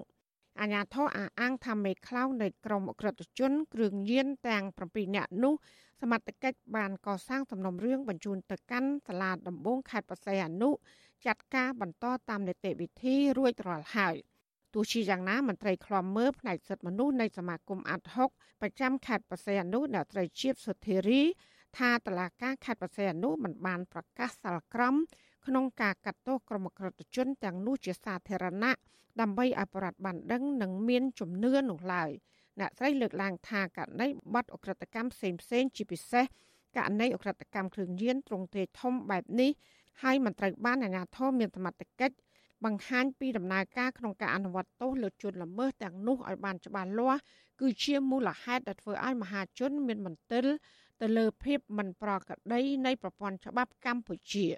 អាញាធរអាអាងថាមេខ្លោងនៃក្រមអក្រិតជនគ្រឿងញៀនទាំង7នាក់នោះសមត្ថកិច្ចបានកសាងសំណុំរឿងបញ្ជូនទៅកាន់សាលាដំបងខេត្តបរសៃអនុចាត់ការបន្តតាមនីតិវិធីរួចរាល់ហើយ ទោះជាយ៉ាងណាមន្ត្រីឃ្លាំមើលផ្នែកសិទ្ធិមនុស្សនៃសមាគមអាត់ហុកប្រចាំខេត្តបរសៃអនុអ្នកត្រីជាតិសុធារី ថាតឡាការខេត្តបរសៃអនុមិនបានប្រកាសសាលក្រមក្នុងការកាត់ទោសក្រុមក្រិតជនទាំងនោះជាសាធារណៈដើម្បីឲ្យប្រដ្ឋបានដឹងនិងមានជំនឿនោះឡើយអ្នកស្រីលើកឡើងថាករណីបាត់អក្រិតកម្មផ្សេងផ្សេងជាពិសេសករណីអក្រិតកម្មគ្រឿងញៀនត្រង់ទ្រាយធំបែបនេះហើយមិនត្រូវបានអាជ្ញាធរមានសមត្ថកិច្ច បង្ហាញពីដំណើរការក្នុងការអនុវត្តទោសលើជនល្មើសទាំងនោះឲ្យបានច្បាស់លាស់គឺជាមូលហេតុដែលធ្វើឲ្យមហាជនមានមន្ទិលទៅលើភាពមិនប្រក្រតីនៃប្រព័ន្ធច្បាប់កម្ពុជា។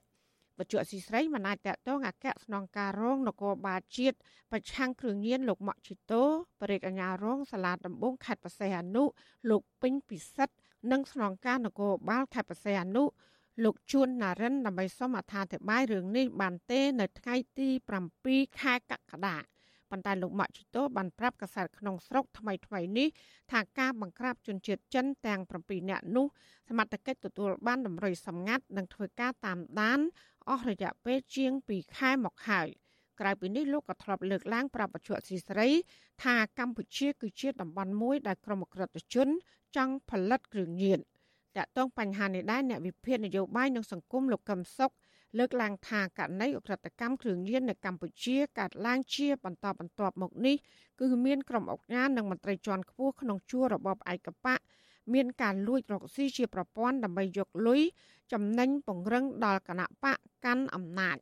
បច្ចុប្បន្នស៊ីស្រីមិនអាចតតងអគ្គស្នងការរងនគរបាលជាតិប្រឆាំងគ្រឿងញៀនលោកម៉ាក់ជីតូបរិយាអាញារងសាលាដំបងខេត្តបរសៃអនុលោកពេញពិសិដ្ឋនិងស្នងការនគរបាលខេត្តបរសៃអនុ លោកជួនណារិនដើម្បីសូមអត្ថាធិប្បាយរឿងនេះបានទេនៅថ្ងៃទី7ខែកក្កដាប៉ុន្តែលោកម៉ាក់ជីតូបានប្រាប់កាសែតក្នុងស្រុកថ្មីថ្មីនេះថាការបង្ក្រាបជនជាតិចិនទាំង7នាក់នោះសមត្ថកិច្ចទទួលបានតម្រុយសម្ងាត់និងធ្វើការតាមដានអស់រយៈពេលជាង2ខែមកហើយក្រៅពីនេះលោកក៏ធ្លាប់លើកឡើងប្រាប់បច្ចុប្បន្នស៊ីស្រី ថាកម្ពុជាគឺជាតំបន់មួយដែលក្រុមអក្រិតជនចង់ផលិតគ្រឿងញៀន តាក់ទងបញ្ហានេះដែរអ្នកវិភាគនយោបាយនិងសង្គមលោកកឹមសុខលើកឡើងថាករណីអ ுக ្រិតកម្មគ្រឿងញៀននៅកម្ពុជាកើតឡើងជាបន្តបន្ទាប់មកនេះគឺមានក្រុមអុកញ៉ានិងមន្ត្រីជាន់ខ្ពស់ក្នុងជួររបបឯកបកមានការលួចរកស៊ីជាប្រព័ន្ធដើម្បីយកលុយចំណេញពង្រឹងដល់គណៈបកកាន់អំណាច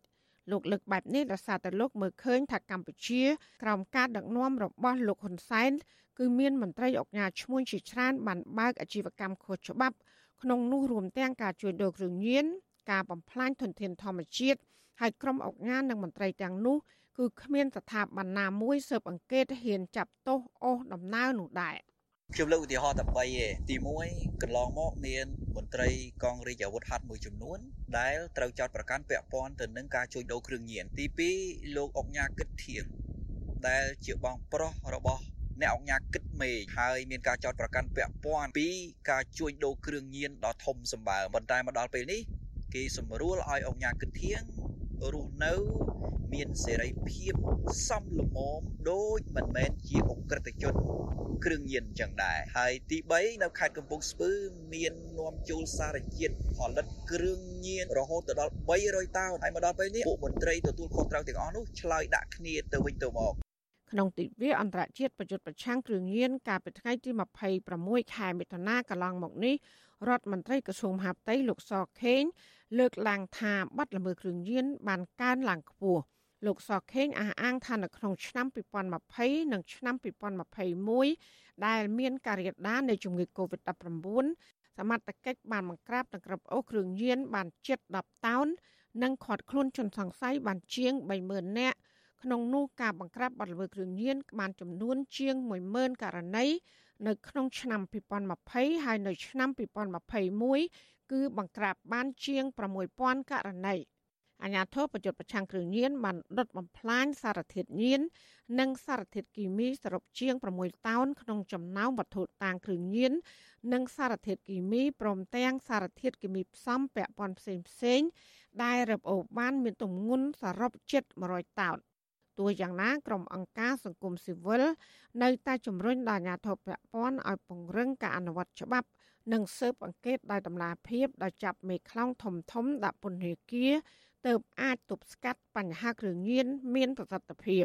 លោកលើកបែបនេះដោយសារតែលោកមើលឃើញថាកម្ពុជា ក្រោមការដឹកនាំរបស់លោកហ៊ុនសែនគឺមានមន្ត្រីអង្គការឈ្មួញជាច្រើនបានបើកអាជីវកម្មខុសច្បាប់ ក្នុងនោះរួមទាំងការជួញដូរគ្រឿងញៀនការបំផ្លាញធនធានធម្មជាតិហើយក្រុមអង្គការនិងមន្ត្រីទាំងនោះគឺគ្មានស្ថាប័នណាមួយស៊ើបអង្កេតហ៊ានចាប់ទោសអូសដំណើរនោះដែរខ្ញុំលើកឧទាហរណ៍តែ3ទេទី1កន្លងមកមានមន្ត្រីកងរាជអាវុធហត្ថមួយចំនួន ដែលត្រូវចោទប្រកាន់ពាក់ព័ន្ធទៅនឹងការជួញដូរគ្រឿងញៀនទី2លោកអុកញ៉ាគិតធៀងដែលជាបងប្រុសរបស់ អ្នកអង្គការគិតមេហើយមានការចោទប្រកាន់ពាក់ព័ន្ធពីការជួញដូរគ្រឿងញៀនដ៏ធំសម្បើមប៉ុន្តែមកដល់ពេលនេះគេសម្រួលឲ្យអង្គការគិតធៀងរស់នៅមានសេរីភាពសមល្មមដូចមិនមែនជាអ ுக ្រិតជនគ្រឿងញៀនអញ្ចឹងដែរហើយទី3នៅខេត្តកំពង់ស្ពឺមាននាំចូលសារជាតិផលិតគ្រឿងញៀនរហូតដល់300តោនហើយមកដល់ពេលនេះពួកមន្ត្រីទទួលខុសត្រូវទាំងអស់នោះឆ្លើយដាក់គ្នាទៅវិញទៅមក ក្នុងទិវាអន្តរជាតិប្រយុទ្ធប្រឆាំងគ្រឿងញៀនកាលពីថ្ងៃទី26ខែមិថុនាកន្លងមកនេះរដ្ឋមន្ត្រីក្រសួងមហាផ្ទៃលោកសខេងលើកឡើងថាបាត់ល្មើសគ្រឿងញៀនបានកើនឡើងខ្ពស់លោកសខេងអះអាងថានៅក្នុងឆ្នាំ2020និងឆ្នាំ2021ដែលមានការរាលដាលនៃជំងឺ Covid-19 សមត្ថកិច្ចបានបង្ក្រាបនិងក្របអូសគ្រឿងញៀនបានជិត10តោននិងឃាត់ខ្លួនជនសង្ស័យបានជាង30000នាក់ ក្នុងនោះការបង្ក្រាបបទល្មើសគ្រឿងញៀនបានចំនួនជាង10000ករណីនៅក្នុងឆ្នាំ2020ហើយនៅឆ្នាំ2021គឺបង្ក្រាបបានជាង6000ករណីអាញាធិបប្រយុទ្ធប្រឆាំងគ្រឿងញៀនបានដុតបំផ្លាញសារធាតុញៀននិងសារធាតុគីមីសរុបជាង6តោនក្នុងចំណោមវត្ថុតាងគ្រឿងញៀននិងសារធាតុគីមីព្រមទាំងសារធាតុគីមីផ្សំពាក់ព័ន្ធផ្សេងផ្សេងដែលរឹបអូសបានមានទម្ងន់សរុបជិត100តោន ទោះយ៉ាងណាក្រុមអង្គការសង្គមស៊ីវិលនៅតែជំរុញដល់អាជ្ញាធរពាក់ព័ន្ធឲ្យពង្រឹងការអនុវត្តច្បាប់ និងស៊ើបអង្កេតដោយតម្លាភាពដោយចាប់មេខ្លោងធំធំដាក់ពន្ធនាគារទើបអាចទប់ស្កាត់បញ្ហាគ្រឿងញៀនមានប្រសិទ្ធភាព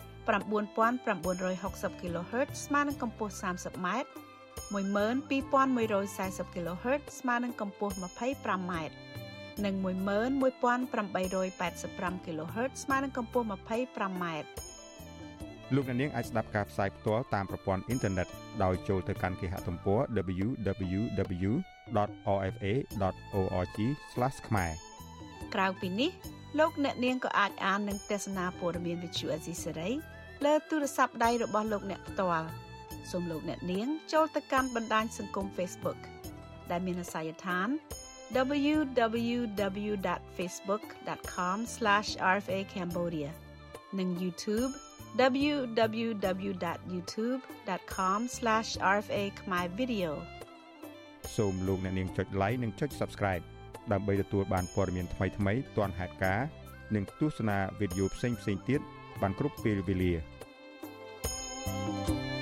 9960 kHz ស្មើនឹងកម្ពស់ 30m 12140 kHz ស្មើនឹងកម្ពស់ 25m និង11885 kHz ស្មើនឹងកម្ពស់ 25m លោកអ្នកនាងអាចស្ដាប់ការផ្សាយផ្ទាល់តាមប្រព័ន្ធអ៊ីនធឺណិតដោយចូលទៅកាន់គេហទំព័រ www.rfa.org/ ខ្មែរក្រៅពីនេះ លោកអ្នកនាងក៏អាចអាននិងទស្សនាព័ត៌មានវិទ្យុអេស៊ីសេរីលើទូរស័ព្ទដៃរបស់លោកអ្នកផ្ទាល់សូមលោកអ្នកនាងចូលទៅកាន់បណ្ដាញសង្គម Facebook ដែលមានអាសយដ្ឋាន www.facebook.com/rfa cambodia និង YouTube www.youtube.com/rfa khmer video សូមលោកអ្នកនាងចុច like និងចុច subscribe ដើម្បីទទួលបានព័ត៌មានថ្មីៗទាន់ហេតុការណ៍និងទស្សនាវីដេអូផ្សេងៗទៀតបានគ្រប់ពេលវេលា thank you